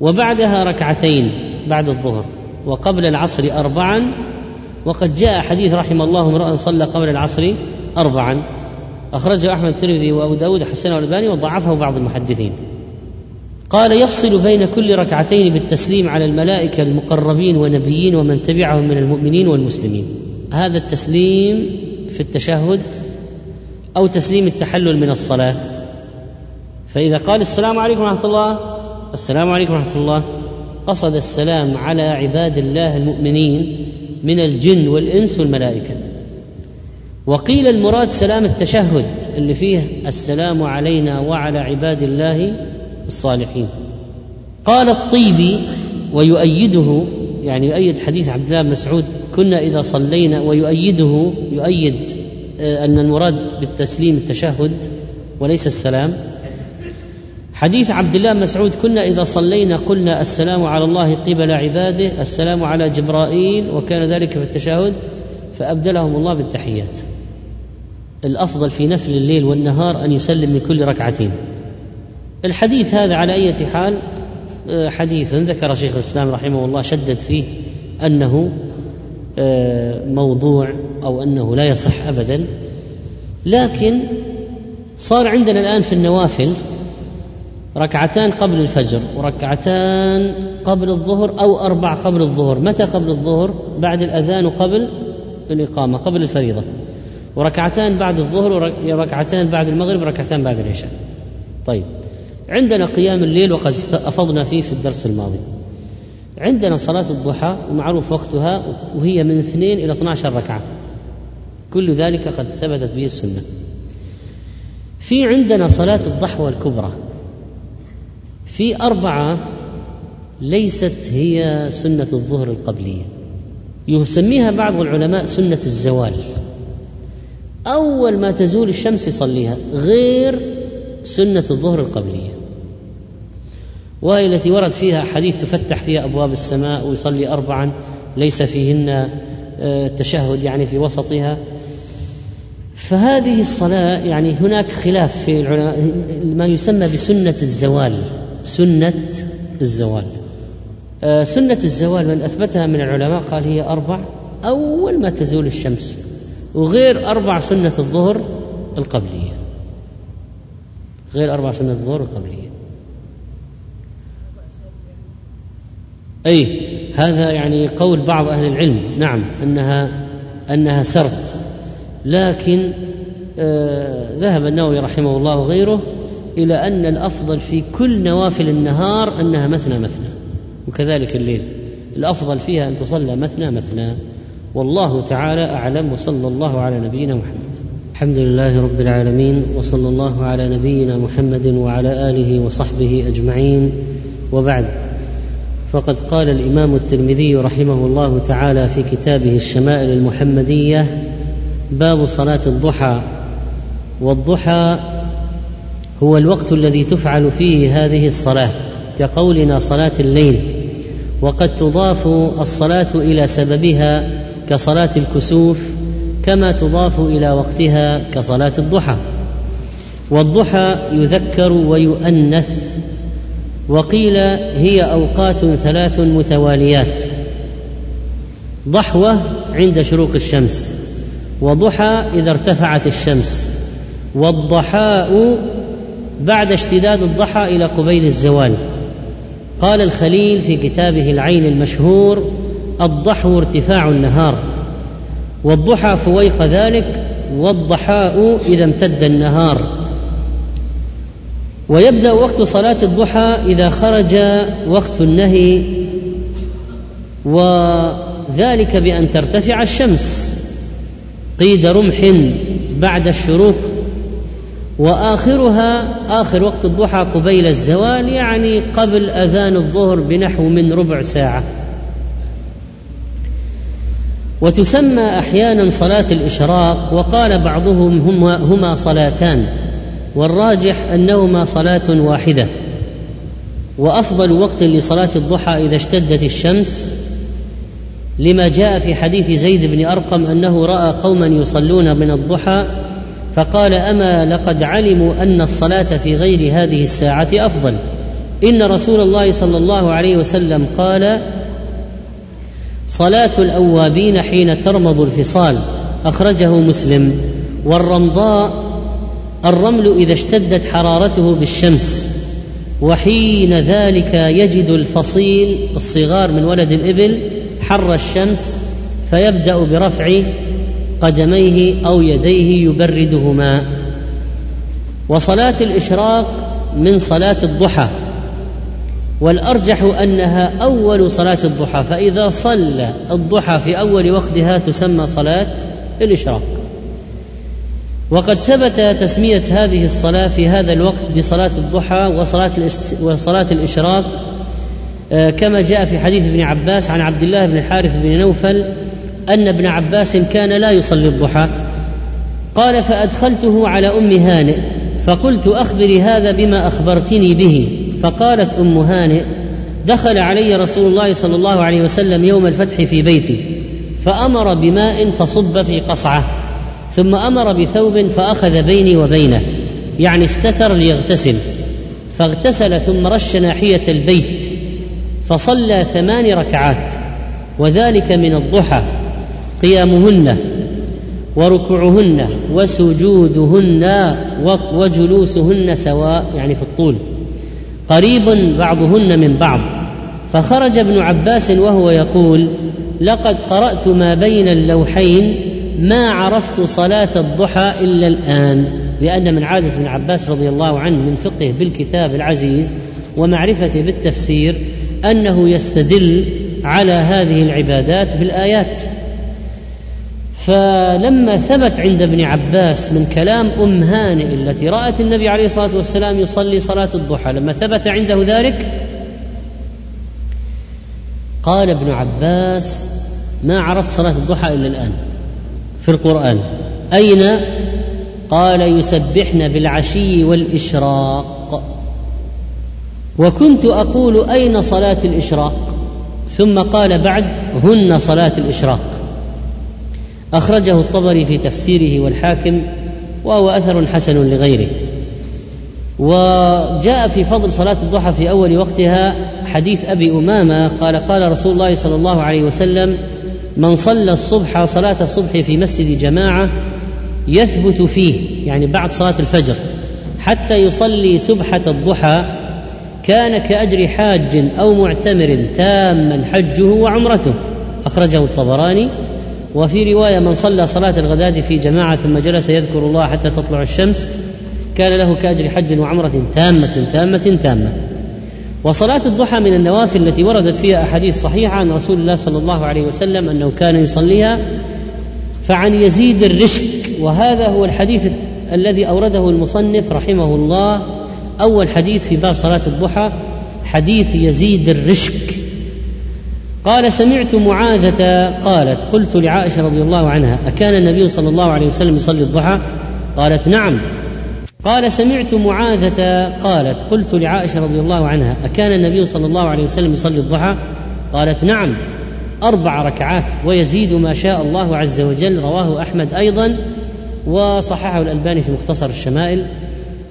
وبعدها ركعتين بعد الظهر وقبل العصر أربعا وقد جاء حديث رحم الله امرأ صلى قبل العصر أربعا. أخرجه أحمد الترمذي وأبو داود حسنه الألباني وضعفه بعض المحدثين. قال يفصل بين كل ركعتين بالتسليم على الملائكة المقربين ونبيين ومن تبعهم من المؤمنين والمسلمين. هذا التسليم في التشهد أو تسليم التحلل من الصلاة. فإذا قال السلام عليكم ورحمة الله السلام عليكم ورحمة الله. قصد السلام على عباد الله المؤمنين من الجن والإنس والملائكة. وقيل المراد سلام التشهد اللي فيه السلام علينا وعلى عباد الله الصالحين. قال الطيبي ويؤيده يعني يؤيد حديث عبد الله بن مسعود كنا إذا صلينا ويؤيده يؤيد آه، أن المراد بالتسليم التشهد وليس السلام. حديث عبد الله مسعود كنا إذا صلينا قلنا السلام على الله قبل عباده السلام على جبرائيل وكان ذلك في التشهد فأبدلهم الله بالتحيات. الأفضل في نفل الليل والنهار أن يسلم من كل ركعتين. الحديث هذا على أي حال؟ آه، حديث ذكر شيخ الإسلام رحمه الله شدد فيه أنه آه، موضوع أو أنه لا يصح ابدا. لكن صار عندنا الآن في النوافل ركعتان قبل الفجر وركعتان قبل الظهر أو أربع قبل الظهر. متى قبل الظهر؟ بعد الأذان وقبل الإقامة قبل الفريضة. وركعتان بعد الظهر وركعتان بعد المغرب وركعتان بعد العشاء. طيب عندنا قيام الليل وقد أفضنا فيه في الدرس الماضي. عندنا صلاة الضحى ومعروف وقتها وهي من اثنين إلى 12 ركعة. كل ذلك قد ثبتت به السنة. في عندنا صلاة الضحوة الكبرى في أربعة ليست هي سنة الظهر القبلية. يسميها بعض العلماء سنة الزوال. أول ما تزول الشمس يصليها غير سنة الظهر القبلية. وهي التي ورد فيها حديث تفتح فيها أبواب السماء ويصلي أربعا ليس فيهن آه، تشهد يعني في وسطها. فهذه الصلاة يعني هناك خلاف في العلماء ما يسمى بسنة الزوال. سنة الزوال. آه، سنة الزوال من أثبتها من العلماء قال هي أربع أول ما تزول الشمس وغير أربع سنة الظهر القبلية. غير أربع سنة الظهر القبلية. أي هذا يعني قول بعض أهل العلم. نعم أنها أنها سرد. لكن آه ذهب النووي رحمه الله وغيره إلى أن الأفضل في كل نوافل النهار أنها مثنى مثنى وكذلك الليل. الأفضل فيها أن تصلى مثنى مثنى. والله تعالى أعلم وصلى الله على نبينا محمد. الحمد لله رب العالمين وصلى الله على نبينا محمد وعلى آله وصحبه أجمعين. وبعد فقد قال الإمام الترمذي رحمه الله تعالى في كتابه الشمائل المحمدية باب صلاة الضحى. والضحى هو الوقت الذي تفعل فيه هذه الصلاة كقولنا صلاة الليل. وقد تضاف الصلاة إلى سببها كصلاة الكسوف كما تضاف إلى وقتها كصلاة الضحى. والضحى يذكر ويؤنث وقيل هي أوقات ثلاث متواليات. ضحوة عند شروق الشمس وضحى إذا ارتفعت الشمس والضحاء بعد اشتداد الضحى إلى قبيل الزوال. قال الخليل في كتابه العين المشهور الضحو ارتفاع النهار والضحى فويق ذلك والضحاء إذا امتد النهار. ويبدأ وقت صلاة الضحى إذا خرج وقت النهي وذلك بأن ترتفع الشمس قيد رمح بعد الشروق وآخرها آخر وقت الضحى قبيل الزوال يعني قبل أذان الظهر بنحو من ربع ساعة. وتسمى أحيانا صلاة الإشراق وقال بعضهم هما, هما صلاتان والراجح أنهما صلاة واحدة. وأفضل وقت لصلاة الضحى إذا اشتدت الشمس لما جاء في حديث زيد بن أرقم أنه رأى قوما يصلون من الضحى فقال أما لقد علموا أن الصلاة في غير هذه الساعة أفضل. إن رسول الله صلى الله عليه وسلم قال صلاة الأوابين حين ترمض الفصال. أخرجه مسلم. والرمضاء الرمل إذا اشتدت حرارته بالشمس. وحين ذلك يجد الفصيل الصغار من ولد الإبل حر الشمس فيبدأ برفع قدميه أو يديه يبردهما. وصلاة الإشراق من صلاة الضحى. والأرجح أنها أول صلاة الضحى فإذا صلى الضحى في أول وقتها تسمى صلاة الإشراق. وقد ثبت تسمية هذه الصلاة في هذا الوقت بصلاة الضحى وصلاة وصلاة الإشراق. آه، كما جاء في حديث ابن عباس عن عبد الله بن الحارث بن نوفل أن ابن عباس كان لا يصلي الضحى. قال فأدخلته على أم هانئ فقلت أخبري هذا بما أخبرتني به. فقالت أم هانئ دخل علي رسول الله صلى الله عليه وسلم يوم الفتح في بيتي فأمر بماء فصب في قصعه ثم أمر بثوب فأخذ بيني وبينه يعني استتر ليغتسل. فاغتسل ثم رش ناحية البيت فصلى ثمان ركعات وذلك من الضحى. قيامهن وركوعهن وسجودهن وجلوسهن سواء يعني في الطول. قريب بعضهن من بعض. فخرج ابن عباس وهو يقول لقد قرأت ما بين اللوحين ما عرفت صلاة الضحى إلا الآن لأن من عادة ابن عباس رضي الله عنه من فقه بالكتاب العزيز ومعرفته بالتفسير أنه يستدل على هذه العبادات بالآيات. فلما ثبت عند ابن عباس من كلام أم هانئ التي رأت النبي عليه الصلاة والسلام يصلي صلاة الضحى لما ثبت عنده ذلك قال ابن عباس ما عرفت صلاة الضحى إلا الآن في القرآن. أين؟ قال يسبحن بالعشي والإشراق. وكنت أقول أين صلاة الإشراق؟ ثم قال بعد هن صلاة الإشراق. أخرجه الطبري في تفسيره والحاكم وهو أثر حسن لغيره. وجاء في فضل صلاة الضحى في أول وقتها حديث أبي أمامة قال قال رسول الله صلى الله عليه وسلم من صلى الصبح صلاة الصبح في مسجد جماعة يثبت فيه يعني بعد صلاة الفجر حتى يصلي سبحه الضحى كان كأجر حاج أو معتمر تاما حجه وعمرته أخرجه الطبراني وفي رواية من صلى صلاة الغداة في جماعة ثم جلس يذكر الله حتى تطلع الشمس كان له كأجر حج وعمرة تامة تامة تامة. وصلاة الضحى من النوافل التي وردت فيها أحاديث صحيحة عن رسول الله صلى الله عليه وسلم أنه كان يصليها فعن يزيد الرشك. وهذا هو الحديث الذي أورده المصنف رحمه الله أول حديث في باب صلاة الضحى حديث يزيد الرشك. قال سمعت معاذة قالت قلت لعائشة رضي الله عنها أكان النبي صلى الله عليه وسلم يصلي الضحى؟ قالت نعم. قال سمعت معاذة قالت قلت لعائشة رضي الله عنها أكان النبي صلى الله عليه وسلم يصلي الضحى؟ قالت نعم. أربع ركعات ويزيد ما شاء الله عز وجل رواه أحمد أيضا وصححه الألباني في مختصر الشمائل.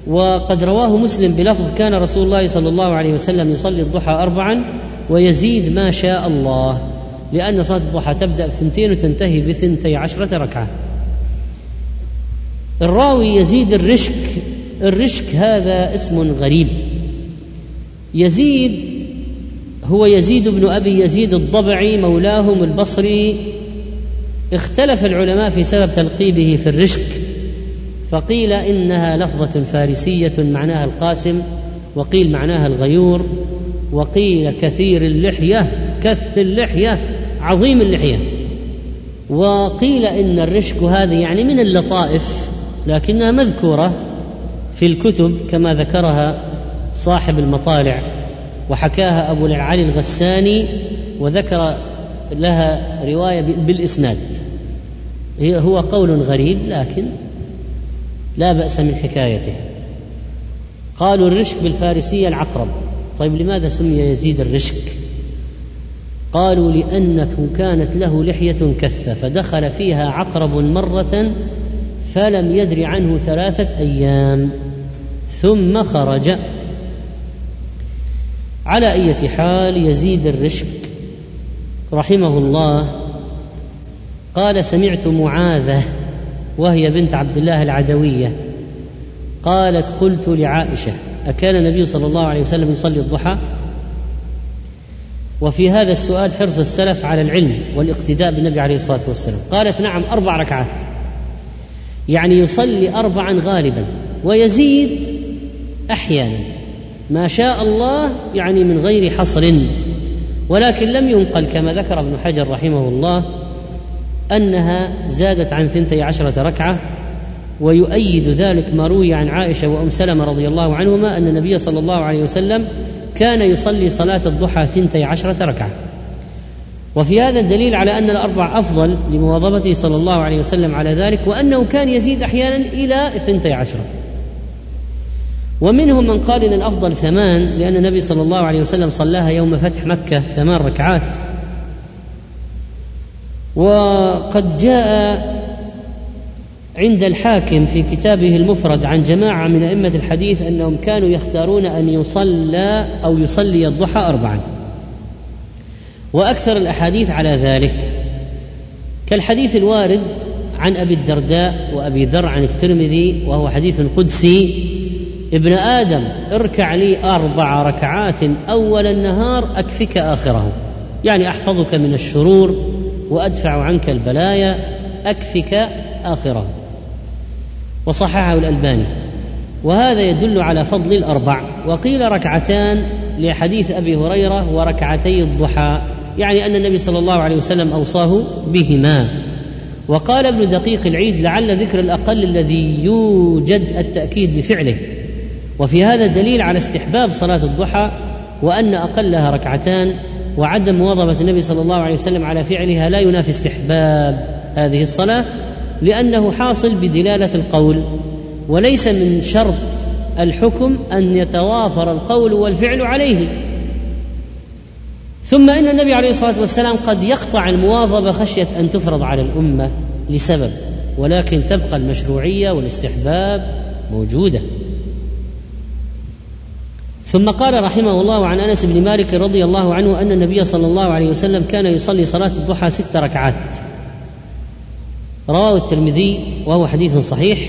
وقد رواه مسلم بلفظ كان رسول الله صلى الله عليه وسلم يصلي الضحى أربعا ويزيد ما شاء الله لأن صلاة الضحى تبدأ بثنتين وتنتهي بثنتي عشرة ركعة. الراوي يزيد الرشك الرشك هذا اسم غريب. يزيد هو يزيد بن أبي يزيد الضبعي مولاهم البصري. اختلف العلماء في سبب تلقيبه في الرشك. فقيل إنها لفظة فارسية معناها القاسم وقيل معناها الغيور وقيل كثير اللحية كث اللحية عظيم اللحية. وقيل إن الرشك هذه يعني من اللطائف لكنها مذكورة في الكتب كما ذكرها صاحب المطالع وحكاها أبو العلي الغساني وذكر لها رواية بالإسناد. هو قول غريب لكن لا بأس من حكايته. قالوا الرشك بالفارسية العقرب. طيب لماذا سمي يزيد الرشك؟ قالوا لأنه كانت له لحية كثة فدخل فيها عقرب مرة فلم يدر عنه ثلاثة أيام ثم خرج. على أية حال يزيد الرشك رحمه الله. قال سمعت معاذة وهي بنت عبد الله العدوية. قالت قلت لعائشة أكان النبي صلى الله عليه وسلم يصلي الضحى؟ وفي هذا السؤال حرص السلف على العلم والاقتداء بالنبي عليه الصلاة والسلام. قالت نعم أربع ركعات. يعني يصلي أربعا غالبا ويزيد أحيانا. ما شاء الله يعني من غير حصر ولكن لم ينقل كما ذكر ابن حجر رحمه الله أنها زادت عن ثنتي عشرة ركعة ويؤيد ذلك ما روي عن عائشة وأم سلمة رضي الله عنهما أن النبي صلى الله عليه وسلم كان يصلي صلاة الضحى ثنتي عشرة ركعة. وفي هذا الدليل على أن الأربع أفضل لمواظبته صلى الله عليه وسلم على ذلك وأنه كان يزيد أحيانا إلى ثنتي عشرة. ومنهم من قال إن الأفضل ثمان لأن النبي صلى الله عليه وسلم صلاها يوم فتح مكة ثمان ركعات. وقد جاء عند الحاكم في كتابه المفرد عن جماعة من أئمة الحديث أنهم كانوا يختارون أن يصلى أو يصلي الضحى اربعا. وأكثر الأحاديث على ذلك. كالحديث الوارد عن أبي الدرداء وأبي ذر عن الترمذي وهو حديث قدسي ابن آدم اركع لي أربع ركعات أول النهار أكفك آخره. يعني أحفظك من الشرور وأدفع عنك البلايا أكفك اخره وصححه الألباني. وهذا يدل على فضل الأربع. وقيل ركعتان لحديث أبي هريرة وركعتي الضحى. يعني أن النبي صلى الله عليه وسلم أوصاه بهما. وقال ابن دقيق العيد لعل ذكر الأقل الذي يوجد التأكيد بفعله. وفي هذا دليل على استحباب صلاة الضحى وأن أقلها ركعتان وعدم مواظبة النبي صلى الله عليه وسلم على فعلها لا ينافي استحباب هذه الصلاة لأنه حاصل بدلالة القول وليس من شرط الحكم أن يتوافر القول والفعل عليه. ثم إن النبي عليه الصلاة والسلام قد يقطع المواظبة خشية أن تفرض على الأمة لسبب ولكن تبقى المشروعية والاستحباب موجودة. ثم قال رحمه الله عن أنس بن مالك رضي الله عنه أن النبي صلى الله عليه وسلم كان يصلي صلاة الضحى ست ركعات. رواه الترمذي وهو حديث صحيح.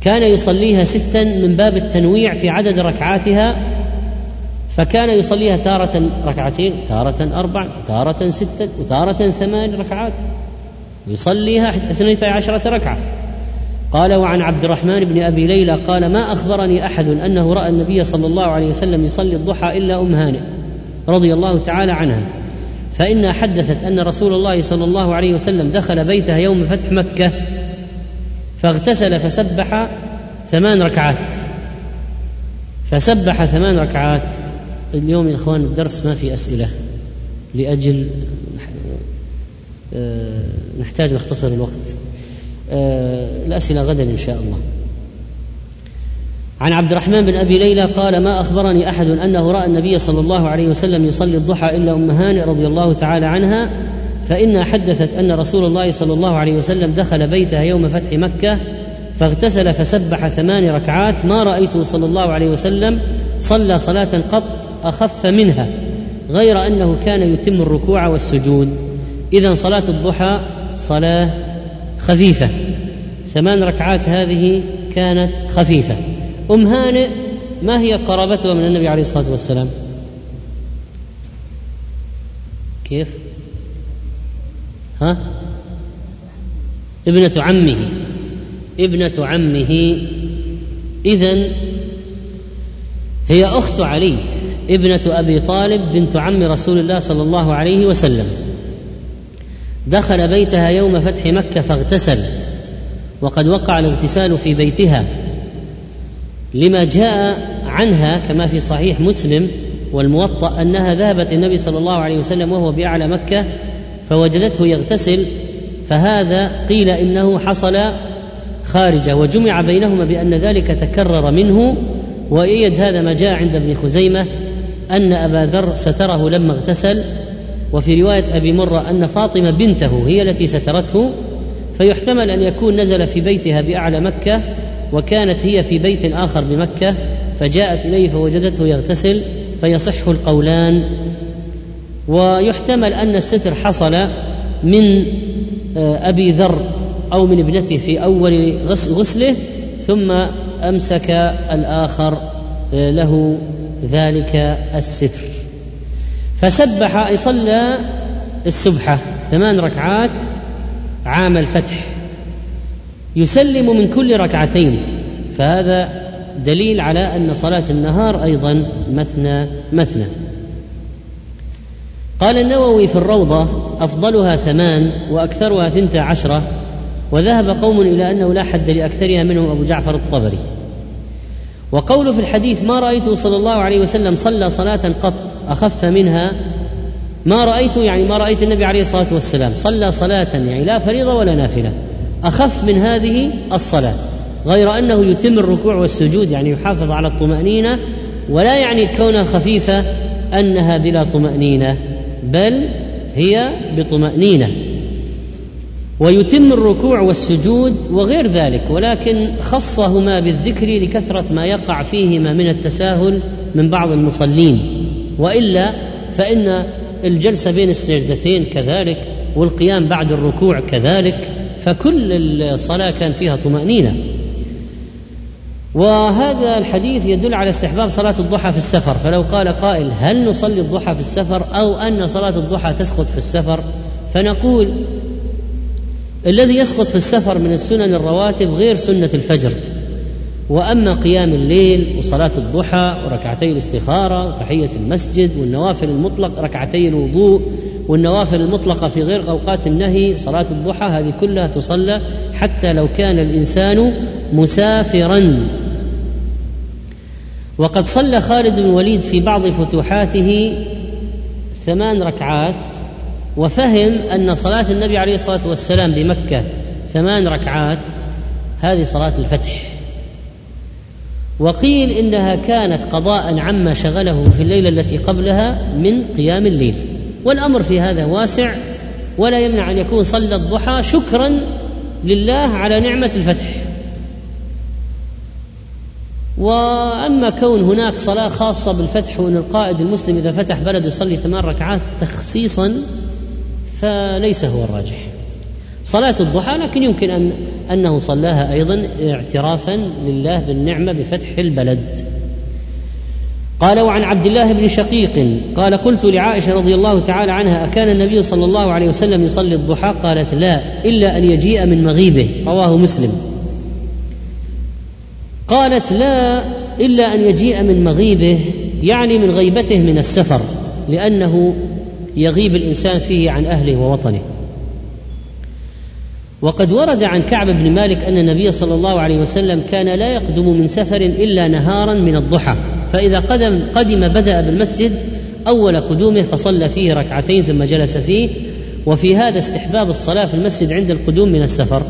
كان يصليها ستا من باب التنويع في عدد ركعاتها فكان يصليها تارة ركعتين تارة أربع تارة ستة وتارة ثمان ركعات. يصليها اثنتا عشرة ركعة. قال وعن عبد الرحمن بن أبي ليلى قال ما أخبرني أحد أنه رأى النبي صلى الله عليه وسلم يصلي الضحى إلا أم هانئ رضي الله تعالى عنها فإنها حدثت أن رسول الله صلى الله عليه وسلم دخل بيتها يوم فتح مكة فاغتسل فسبح ثمان ركعات. فسبح ثمان ركعات. اليوم يا إخوان الدرس ما في أسئلة لأجل آه، نحتاج نختصر الوقت. آه، الأسئلة غدا إن شاء الله. عن عبد الرحمن بن أبي ليلى قال ما أخبرني أحد أنه رأى النبي صلى الله عليه وسلم يصلي الضحى إلا أم هانئ رضي الله تعالى عنها فإنها حدثت أن رسول الله صلى الله عليه وسلم دخل بيتها يوم فتح مكة فاغتسل فسبح ثمان ركعات ما رايته صلى الله عليه وسلم صلى صلاة قط أخف منها غير أنه كان يتم الركوع والسجود. اذا صلاة الضحى صلاة خفيفة. ثمان ركعات هذه كانت خفيفة. أم هانئ ما هي قرابتها من النبي عليه الصلاة والسلام؟ كيف؟ ها؟ ابنة عمه. ابنة عمه. إذا هي أخت علي ابنة أبي طالب بنت عم رسول الله صلى الله عليه وسلم. دخل بيتها يوم فتح مكة فاغتسل. وقد وقع الاغتسال في بيتها. لما جاء عنها كما في صحيح مسلم والموطأ أنها ذهبت النبي صلى الله عليه وسلم وهو بأعلى مكة فوجدته يغتسل. فهذا قيل إنه حصل خارجة وجمع بينهما بأن ذلك تكرر منه. وايد هذا ما جاء عند ابن خزيمة أن أبا ذر ستره لما اغتسل. وفي رواية أبي مرة أن فاطمة بنته هي التي سترته فيحتمل أن يكون نزل في بيتها بأعلى مكة وكانت هي في بيت آخر بمكة فجاءت إليه فوجدته يغتسل فيصح القولان. ويحتمل أن الستر حصل من آه، أبي ذر أو من ابنته في أول غسله ثم أمسك الآخر آه، له ذلك الستر. فسبح صلى السبحة ثمان ركعات عام الفتح. يسلم من كل ركعتين. فهذا دليل على أن صلاة النهار أيضا مثنى مثنى. قال النووي في الروضة أفضلها ثمان وأكثرها ثنتا عشرة وذهب قوم إلى أنه لا حد لأكثرها منهم أبو جعفر الطبري. وقوله في الحديث ما رأيته صلى الله عليه وسلم صلى صلاة قط أخف منها؟ ما رايته يعني ما رأيت النبي عليه الصلاة والسلام صلى صلاة يعني لا فريضة ولا نافلة. أخف من هذه الصلاة غير أنه يتم الركوع والسجود يعني يحافظ على الطمأنينة ولا يعني كونها خفيفة أنها بلا طمأنينة بل هي بطمأنينة. ويتم الركوع والسجود وغير ذلك ولكن خصهما بالذكر لكثرة ما يقع فيهما من التساهل من بعض المصلين. وإلا فإن الجلسة بين السجدتين كذلك والقيام بعد الركوع كذلك فكل الصلاة كان فيها طمأنينة. وهذا الحديث يدل على استحباب صلاة الضحى في السفر. فلو قال قائل هل نصلي الضحى في السفر أو أن صلاة الضحى تسقط في السفر فنقول الذي يسقط في السفر من السنن الرواتب غير سنة الفجر. وأما قيام الليل وصلاة الضحى وركعتي الاستخارة وتحية المسجد والنوافل المطلق ركعتي الوضوء والنوافل المطلقة في غير أوقات النهي صلاة الضحى هذه كلها تصلى حتى لو كان الإنسان مسافرا. وقد صلى خالد بن الوليد في بعض فتوحاته ثمان ركعات وفهم أن صلاة النبي عليه الصلاة والسلام بمكة ثمان ركعات هذه صلاة الفتح. وقيل إنها كانت قضاء عما شغله في الليلة التي قبلها من قيام الليل. والأمر في هذا واسع ولا يمنع أن يكون صلى الضحى شكرا لله على نعمة الفتح. وأما كون هناك صلاة خاصة بالفتح وإن القائد المسلم إذا فتح بلد يصلي ثمان ركعات تخصيصا فليس هو الراجح. صلاة الضحى لكن يمكن أن أنه صلاها أيضا اعترافا لله بالنعمة بفتح البلد. قال وعن عبد الله بن شقيق قال قلت لعائشة رضي الله تعالى عنها أكان النبي صلى الله عليه وسلم يصلي الضحى؟ قالت لا إلا أن يجيء من مغيبه. رواه مسلم. قالت لا إلا أن يجيء من مغيبه يعني من غيبته من السفر لأنه يغيب الإنسان فيه عن أهله ووطنه. وقد ورد عن كعب بن مالك أن النبي صلى الله عليه وسلم كان لا يقدم من سفر إلا نهارا من الضحى فإذا قدم قدم بدأ بالمسجد أول قدومه فصلى فيه ركعتين ثم جلس فيه وفي هذا استحباب الصلاة في المسجد عند القدوم من السفر.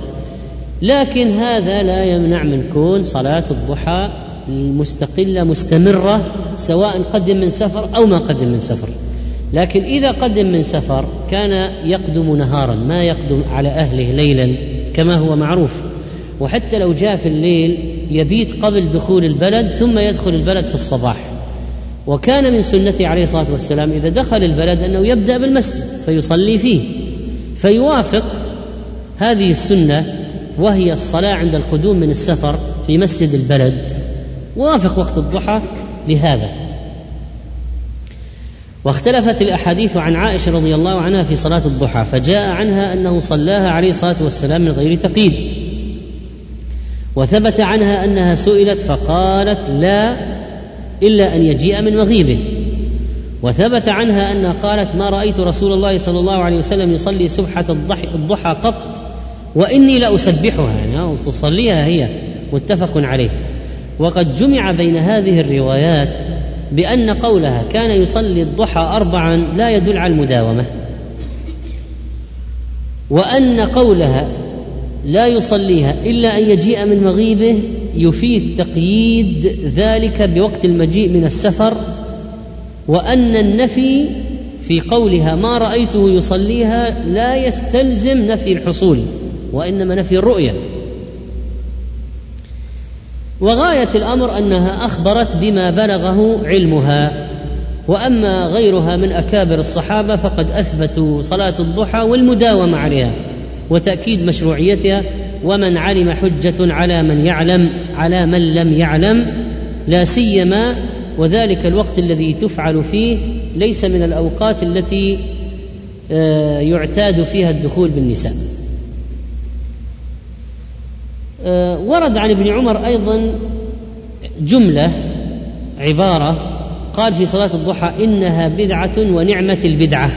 لكن هذا لا يمنع من كون صلاة الضحى مستقلة مستمرة سواء قدم من سفر أو ما قدم من سفر. لكن إذا قدم من سفر كان يقدم نهارا ما يقدم على أهله ليلا كما هو معروف. وحتى لو جاء في الليل يبيت قبل دخول البلد ثم يدخل البلد في الصباح. وكان من سنته عليه الصلاة والسلام إذا دخل البلد أنه يبدأ بالمسجد فيصلي فيه. فيوافق هذه السنة وهي الصلاة عند القدوم من السفر في مسجد البلد. وافق وقت الضحى لهذا. واختلفت الأحاديث عن عائشة رضي الله عنها في صلاة الضحى فجاء عنها أنه صلاها عليه الصلاة والسلام من غير تقييد. وثبت عنها أنها سئلت فقالت لا إلا أن يجيء من مغيبه. وثبت عنها انها قالت ما رأيت رسول الله صلى الله عليه وسلم يصلي سبحه الضحى, الضحى قط وإني لاسبحها يعني تصليها هي متفق عليه. وقد جمع بين هذه الروايات بأن قولها كان يصلي الضحى اربعا لا يدل على المداومة. وأن قولها لا يصليها إلا أن يجيء من مغيبه يفيد تقييد ذلك بوقت المجيء من السفر. وأن النفي في قولها ما رأيته يصليها لا يستلزم نفي الحصول وإنما نفي الرؤية. وغاية الأمر أنها أخبرت بما بلغه علمها وأما غيرها من أكابر الصحابة فقد أثبتوا صلاة الضحى والمداومة عليها وتأكيد مشروعيتها ومن علم حجة على من يعلم على من لم يعلم لا سيما وذلك الوقت الذي تفعل فيه ليس من الأوقات التي آه، يعتاد فيها الدخول بالنساء آه، ورد عن ابن عمر أيضا جملة عبارة قال في صلاة الضحى إنها بدعة ونعمة البدعة.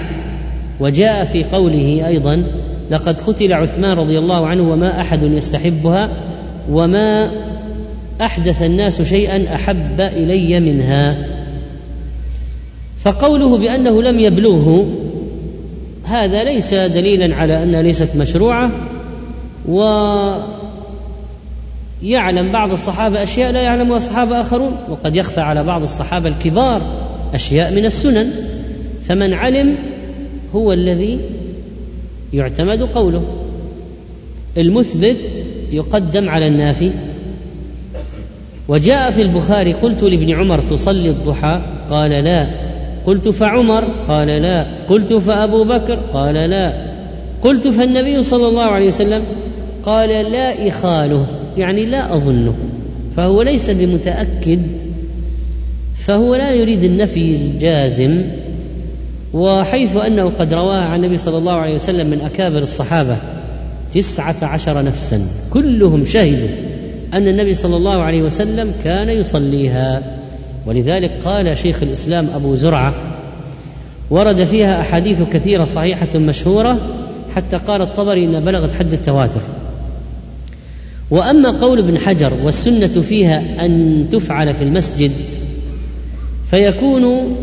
وجاء في قوله أيضا لقد قتل عثمان رضي الله عنه وما أحد يستحبها وما أحدث الناس شيئا أحب إلي منها. فقوله بأنه لم يبلغه هذا ليس دليلا على أنها ليست مشروعة و يعلم بعض الصحابة أشياء لا يعلمها صحابه آخرون وقد يخفى على بعض الصحابة الكبار أشياء من السنن. فمن علم هو الذي يعتمد قوله. المثبت يقدم على النافي. وجاء في البخاري قلت لابن عمر تصلي الضحى؟ قال لا. قلت فعمر؟ قال لا. قلت فأبو بكر؟ قال لا. قلت فالنبي صلى الله عليه وسلم؟ قال لا إخاله. يعني لا أظنه. فهو ليس بمتأكد. فهو لا يريد النفي الجازم. وحيث انه قد رواها عن النبي صلى الله عليه وسلم من أكابر الصحابة تسعة عشر نفسا. كلهم شهدوا أن النبي صلى الله عليه وسلم كان يصليها. ولذلك قال شيخ الإسلام أبو زرعة ورد فيها أحاديث كثيرة صحيحة مشهورة حتى قال الطبري انها بلغت حد التواتر. وأما قول ابن حجر والسنة فيها أن تفعل في المسجد فيكون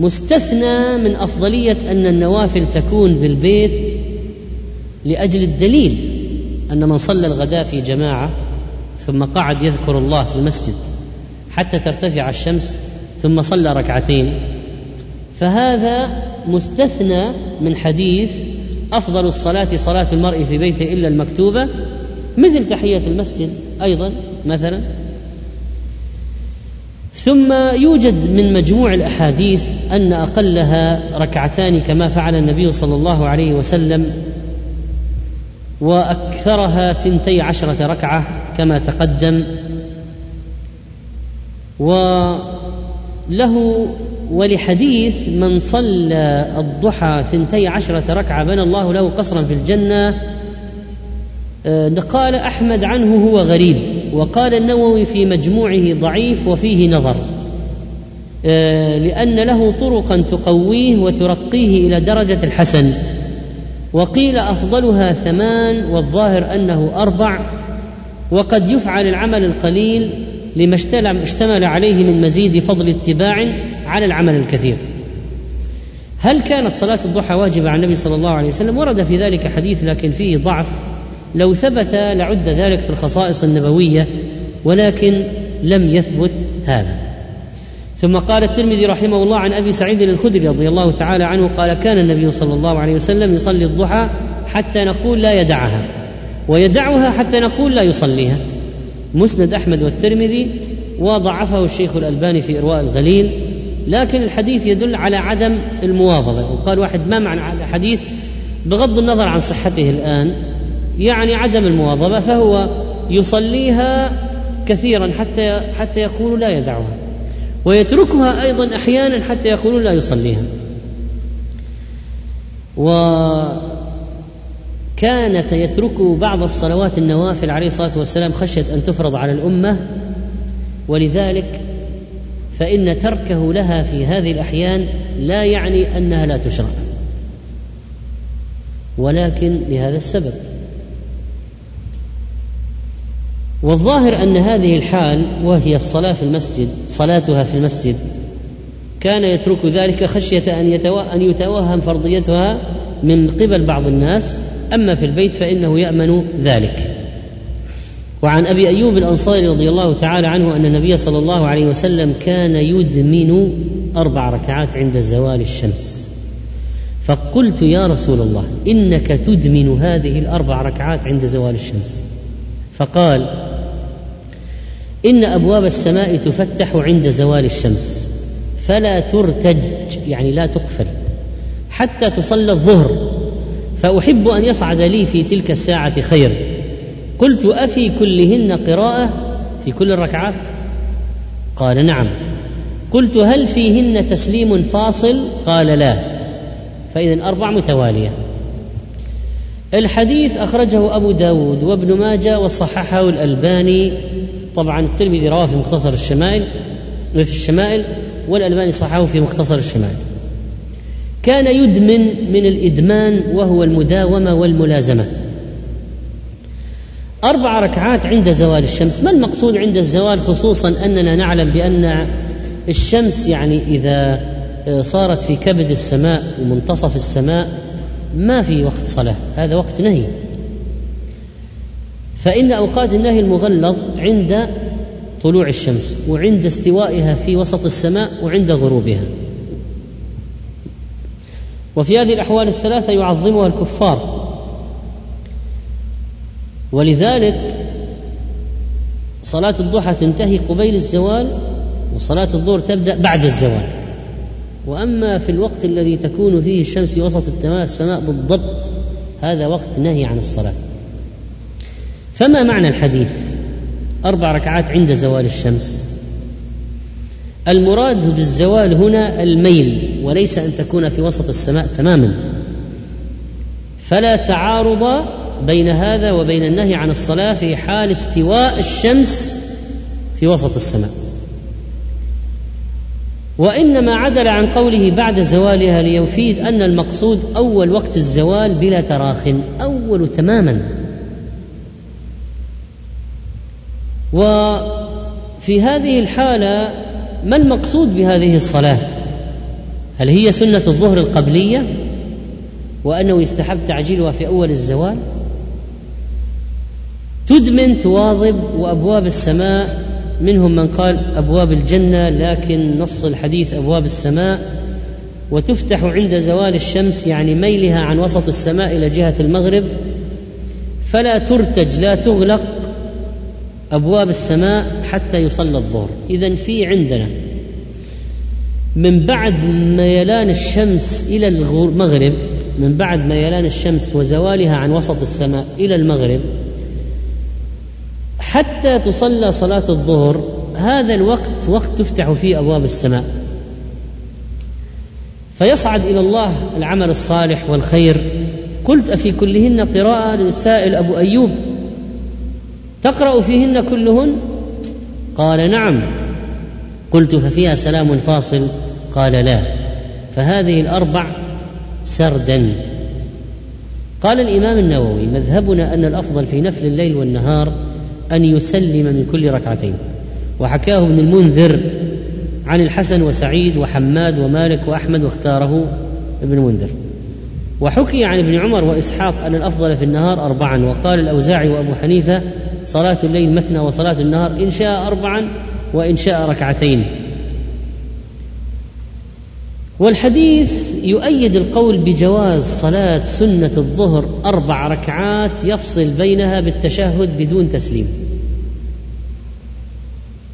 مستثنى من أفضلية أن النوافل تكون بالبيت لأجل الدليل أن من صلى الغداء في جماعة ثم قعد يذكر الله في المسجد حتى ترتفع الشمس ثم صلى ركعتين فهذا مستثنى من حديث أفضل الصلاة صلاة المرء في بيته إلا المكتوبة مثل تحية المسجد أيضا مثلا. ثم يوجد من مجموع الأحاديث أن أقلها ركعتان كما فعل النبي صلى الله عليه وسلم وأكثرها ثنتي عشرة ركعة كما تقدم. وله ولحديث من صلى الضحى ثنتي عشرة ركعة بنى الله له قصرا في الجنة آه، قال أحمد عنه هو غريب وقال النووي في مجموعه ضعيف وفيه نظر آه، لأن له طرقا تقويه وترقيه إلى درجة الحسن وقيل أفضلها ثمان والظاهر أنه أربع وقد يفعل العمل القليل لما اشتمل عليه من مزيد فضل اتباع على العمل الكثير. هل كانت صلاة الضحى واجبة على النبي صلى الله عليه وسلم؟ ورد في ذلك حديث لكن فيه ضعف. لو ثبت لعد ذلك في الخصائص النبوية ولكن لم يثبت هذا. ثم قال الترمذي رحمه الله عن أبي سعيد الخدري رضي الله تعالى عنه قال كان النبي صلى الله عليه وسلم يصلي الضحى حتى نقول لا يدعها ويدعها حتى نقول لا يصليها. مسند أحمد والترمذي وضعفه الشيخ الألباني في إرواء الغليل. لكن الحديث يدل على عدم المواظبة. وقال واحد ما معنى الحديث؟ بغض النظر عن صحته الآن يعني عدم المواظبة فهو يصليها كثيرا حتى حتى يقول لا يدعها. ويتركها أيضا أحيانا حتى يقول لا يصليها. وكانت يترك بعض الصلوات النوافل عليه الصلاة والسلام خشية أن تفرض على الأمة ولذلك فإن تركه لها في هذه الأحيان لا يعني أنها لا تشرع ولكن لهذا السبب. والظاهر أن هذه الحال وهي الصلاة في المسجد صلاتها في المسجد كان يترك ذلك خشية أن أن يتوهم فرضيتها من قبل بعض الناس أما في البيت فإنه يأمن ذلك. وعن أبي أيوب الأنصاري رضي الله تعالى عنه أن النبي صلى الله عليه وسلم كان يدمن أربع ركعات عند زوال الشمس. فقلت يا رسول الله إنك تدمن هذه الأربع ركعات عند زوال الشمس. فقال إن أبواب السماء تفتح عند زوال الشمس فلا ترتج يعني لا تقفل حتى تصلى الظهر فأحب أن يصعد لي في تلك الساعة خير. قلت أفي كلهن قراءة في كل الركعات؟ قال نعم. قلت هل فيهن تسليم فاصل؟ قال لا. فاذا أربع متوالية. الحديث أخرجه أبو داود وابن ماجة وصححه الألباني. طبعا الترمذي رواه في مختصر الشمائل في الشمائل والألباني صححه في مختصر الشمائل. كان يدمن من الإدمان وهو المداومة والملازمة. أربع ركعات عند زوال الشمس. ما المقصود عند الزوال خصوصا أننا نعلم بأن الشمس يعني إذا صارت في كبد السماء ومنتصف السماء ما في وقت صلاة. هذا وقت نهي. فإن أوقات النهي المغلظ عند طلوع الشمس وعند استوائها في وسط السماء وعند غروبها. وفي هذه الأحوال الثلاثة يعظمها الكفار. ولذلك صلاة الضحى تنتهي قبيل الزوال وصلاة الظهر تبدأ بعد الزوال. وأما في الوقت الذي تكون فيه الشمس وسط السماء بالضبط هذا وقت نهي عن الصلاة. فما معنى الحديث؟ أربع ركعات عند زوال الشمس. المراد بالزوال هنا الميل وليس أن تكون في وسط السماء تماما. فلا تعارض بين هذا وبين النهي عن الصلاة في حال استواء الشمس في وسط السماء. وإنما عدل عن قوله بعد زوالها ليفيد أن المقصود أول وقت الزوال بلا تراخ أول تماما. وفي هذه الحالة ما المقصود بهذه الصلاة؟ هل هي سنة الظهر القبلية وأنه يستحب تعجيلها في أول الزوال؟ تدمن تواظب وأبواب السماء منهم من قال أبواب الجنة لكن نص الحديث أبواب السماء. وتفتح عند زوال الشمس يعني ميلها عن وسط السماء إلى جهة المغرب. فلا ترتج لا تغلق أبواب السماء حتى يصلى الظهر. اذا في عندنا من بعد ميلان الشمس إلى المغرب من بعد ميلان الشمس وزوالها عن وسط السماء إلى المغرب حتى تصلى صلاة الظهر هذا الوقت وقت تفتح فيه أبواب السماء. فيصعد إلى الله العمل الصالح والخير. قلت أفي كلهن قراءة للسائل أبو أيوب؟ تقرأ فيهن كلهن؟ قال نعم. قلت ففيها سلام فاصل؟ قال لا. فهذه الأربع سردا. قال الإمام النووي مذهبنا أن الأفضل في نفل الليل والنهار أن يسلم من كل ركعتين. وحكاه ابن المنذر عن الحسن وسعيد وحماد ومالك وأحمد واختاره ابن المنذر. وحكي عن ابن عمر وإسحاق أن الأفضل في النهار اربعا وقال الأوزاعي وأبو حنيفة صلاة الليل مثنى وصلاة النهار إن شاء اربعا وإن شاء ركعتين. والحديث يؤيد القول بجواز صلاة سنة الظهر أربع ركعات يفصل بينها بالتشهد بدون تسليم.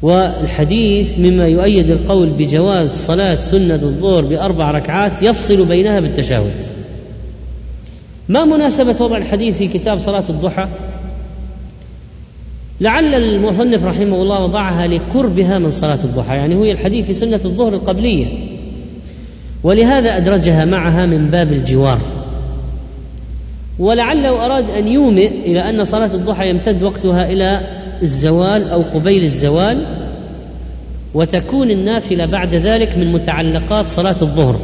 والحديث مما يؤيد القول بجواز صلاة سنة الظهر بأربع ركعات يفصل بينها بالتشهد. ما مناسبة وضع الحديث في كتاب صلاة الضحى؟ لعل المصنف رحمه الله وضعها لقربها من صلاة الضحى، يعني هي الحديث في سنة الظهر القبلية. ولهذا أدرجها معها من باب الجوار. ولعله أراد أن يومئ إلى أن صلاة الضحى يمتد وقتها إلى الزوال أو قبيل الزوال وتكون النافلة بعد ذلك من متعلقات صلاة الظهر.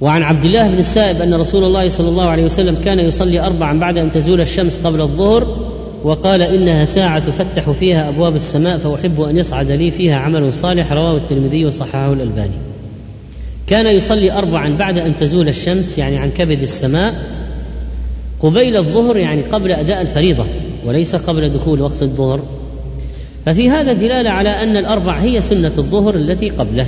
وعن عبد الله بن السائب أن رسول الله صلى الله عليه وسلم كان يصلي اربعا بعد أن تزول الشمس قبل الظهر وقال إنها ساعة تفتح فيها أبواب السماء فأحب أن يصعد لي فيها عمل صالح رواه الترمذي وصححه الألباني. كان يصلي اربعا بعد أن تزول الشمس يعني عن كبد السماء قبيل الظهر يعني قبل أداء الفريضة وليس قبل دخول وقت الظهر. ففي هذا دلالة على أن الأربع هي سنة الظهر التي قبله.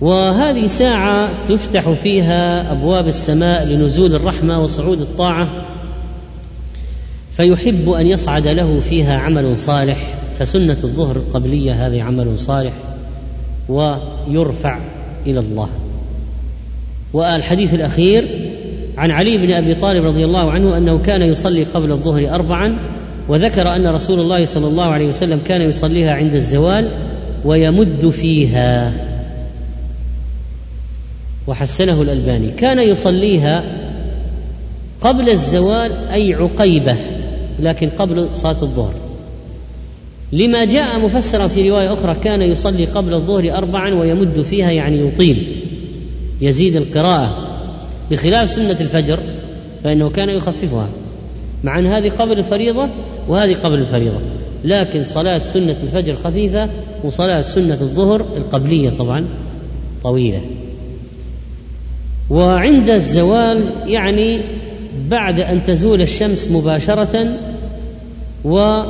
وهذه ساعة تفتح فيها أبواب السماء لنزول الرحمة وصعود الطاعة فيحب أن يصعد له فيها عمل صالح فسنة الظهر القبلية هذه عمل صالح ويرفع إلى الله. والحديث الأخير عن علي بن أبي طالب رضي الله عنه أنه كان يصلي قبل الظهر أربعا وذكر أن رسول الله صلى الله عليه وسلم كان يصليها عند الزوال ويمد فيها. وحسنه الألباني. كان يصليها قبل الزوال أي عقيبة. لكن قبل صلاة الظهر. لما جاء مفسرا في رواية أخرى كان يصلي قبل الظهر أربعا ويمد فيها يعني يطيل يزيد القراءة. بخلاف سنة الفجر فإنه كان يخففها مع أن هذه قبل الفريضة وهذه قبل الفريضة. لكن صلاة سنة الفجر خفيفة وصلاة سنة الظهر القبلية طبعا طويلة. وعند الزوال يعني بعد أن تزول الشمس مباشرة و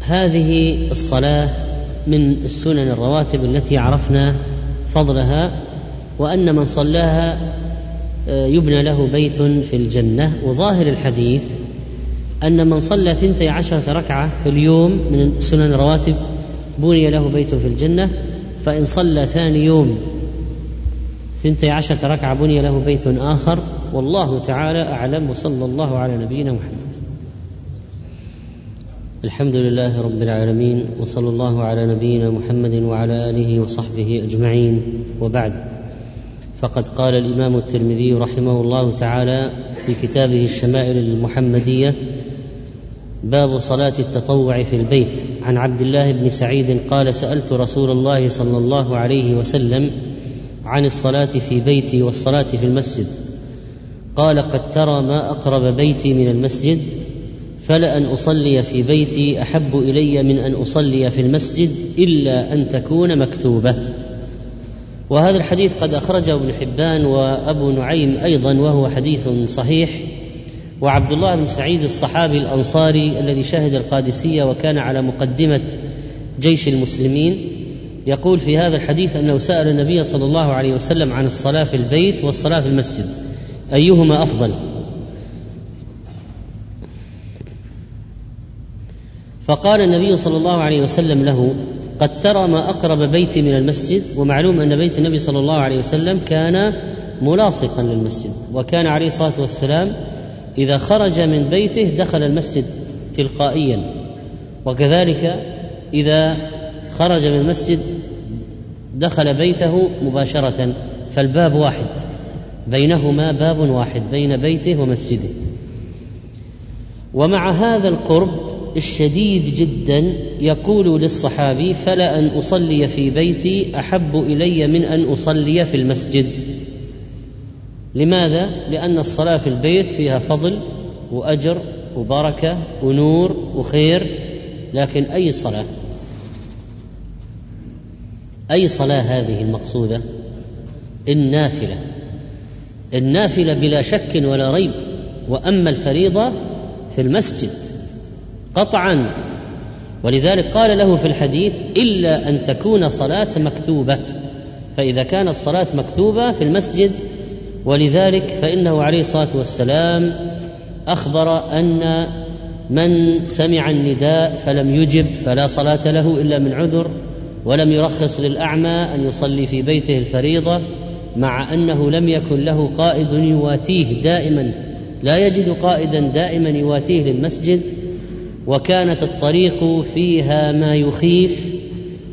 هذه الصلاة من السنن الرواتب التي عرفنا فضلها وأن من صلاها يبنى له بيت في الجنة. وظاهر الحديث أن من صلى ثنتي عشرة ركعة في اليوم من السنن الرواتب بني له بيت في الجنة. فإن صلى ثاني يوم ثنتي عشرة ركعة بني له بيت آخر والله تعالى أعلم وصلى الله على نبينا محمد. الحمد لله رب العالمين وصلى الله على نبينا محمد وعلى آله وصحبه أجمعين. وبعد فقد قال الإمام الترمذي رحمه الله تعالى في كتابه الشمائل المحمدية باب صلاة التطوع في البيت. عن عبد الله بن سعيد قال سألت رسول الله صلى الله عليه وسلم عن الصلاة في بيتي والصلاة في المسجد. قال قد ترى ما أقرب بيتي من المسجد فلأن أصلي في بيتي أحب إلي من أن أصلي في المسجد إلا أن تكون مكتوبة. وهذا الحديث قد أخرجه ابن حبان وأبو نعيم أيضا وهو حديث صحيح. وعبد الله بن سعيد الصحابي الأنصاري الذي شهد القادسية وكان على مقدمة جيش المسلمين يقول في هذا الحديث أنه سأل النبي صلى الله عليه وسلم عن الصلاة في البيت والصلاة في المسجد. أيهما أفضل؟ فقال النبي صلى الله عليه وسلم له قد ترى ما أقرب بيتي من المسجد ومعلوم أن بيت النبي صلى الله عليه وسلم كان ملاصقا للمسجد وكان عليه الصلاة والسلام إذا خرج من بيته دخل المسجد تلقائيا. وكذلك إذا خرج من المسجد دخل بيته مباشرة فالباب واحد. بينهما باب واحد بين بيته ومسجده. ومع هذا القرب الشديد جدا يقول للصحابي فلا أن أصلي في بيتي أحب إلي من أن أصلي في المسجد. لماذا؟ لأن الصلاة في البيت فيها فضل وأجر وبركة ونور وخير لكن أي صلاة؟ أي صلاة هذه المقصودة؟ النافلة. النافلة بلا شك ولا ريب. وأما الفريضة في المسجد قطعا. ولذلك قال له في الحديث إلا أن تكون صلاة مكتوبة. فإذا كانت صلاة مكتوبة في المسجد ولذلك فإنه عليه الصلاة والسلام أخبر أن من سمع النداء فلم يجب فلا صلاة له إلا من عذر. ولم يرخص للأعمى أن يصلي في بيته الفريضة مع أنه لم يكن له قائد يواتيه دائما لا يجد قائدا دائما يواتيه للمسجد وكانت الطريق فيها ما يخيف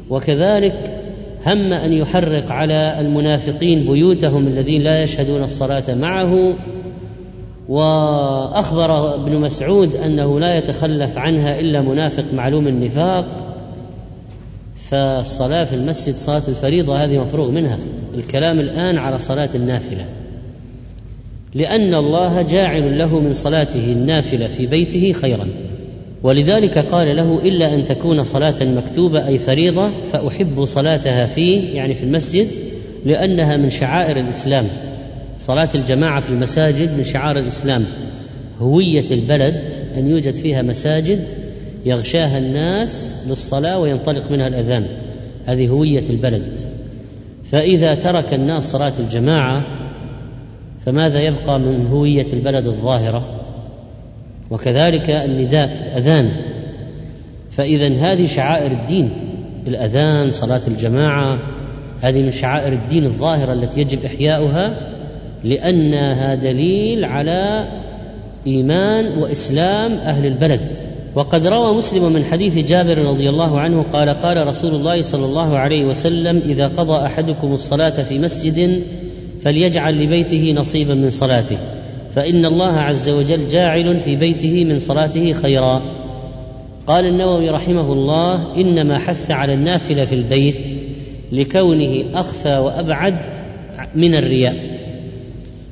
وكذلك هم أن يحرق على المنافقين بيوتهم الذين لا يشهدون الصلاة معه. وأخبر ابن مسعود أنه لا يتخلف عنها إلا منافق معلوم النفاق. فالصلاة في المسجد صلاة الفريضة هذه مفروغ منها. الكلام الآن على صلاة النافلة. لأن الله جاعل له من صلاته النافلة في بيته خيرا. ولذلك قال له إلا أن تكون صلاة مكتوبة أي فريضة فأحب صلاتها فيه يعني في المسجد لأنها من شعائر الإسلام. صلاة الجماعة في المساجد من شعائر الإسلام. هوية البلد أن يوجد فيها مساجد يغشاها الناس للصلاة وينطلق منها الأذان. هذه هوية البلد. فإذا ترك الناس صلاة الجماعة فماذا يبقى من هوية البلد الظاهرة؟ وكذلك النداء الأذان. فإذا هذه شعائر الدين الأذان صلاة الجماعة هذه من شعائر الدين الظاهرة التي يجب إحياؤها لأنها دليل على إيمان وإسلام أهل البلد. وقد روى مسلم من حديث جابر رضي الله عنه قال قال رسول الله صلى الله عليه وسلم إذا قضى أحدكم الصلاة في مسجد فليجعل لبيته نصيبا من صلاته فإن الله عز وجل جاعل في بيته من صلاته خيرا. قال النووي رحمه الله إنما حث على النافلة في البيت لكونه أخفى وأبعد من الرياء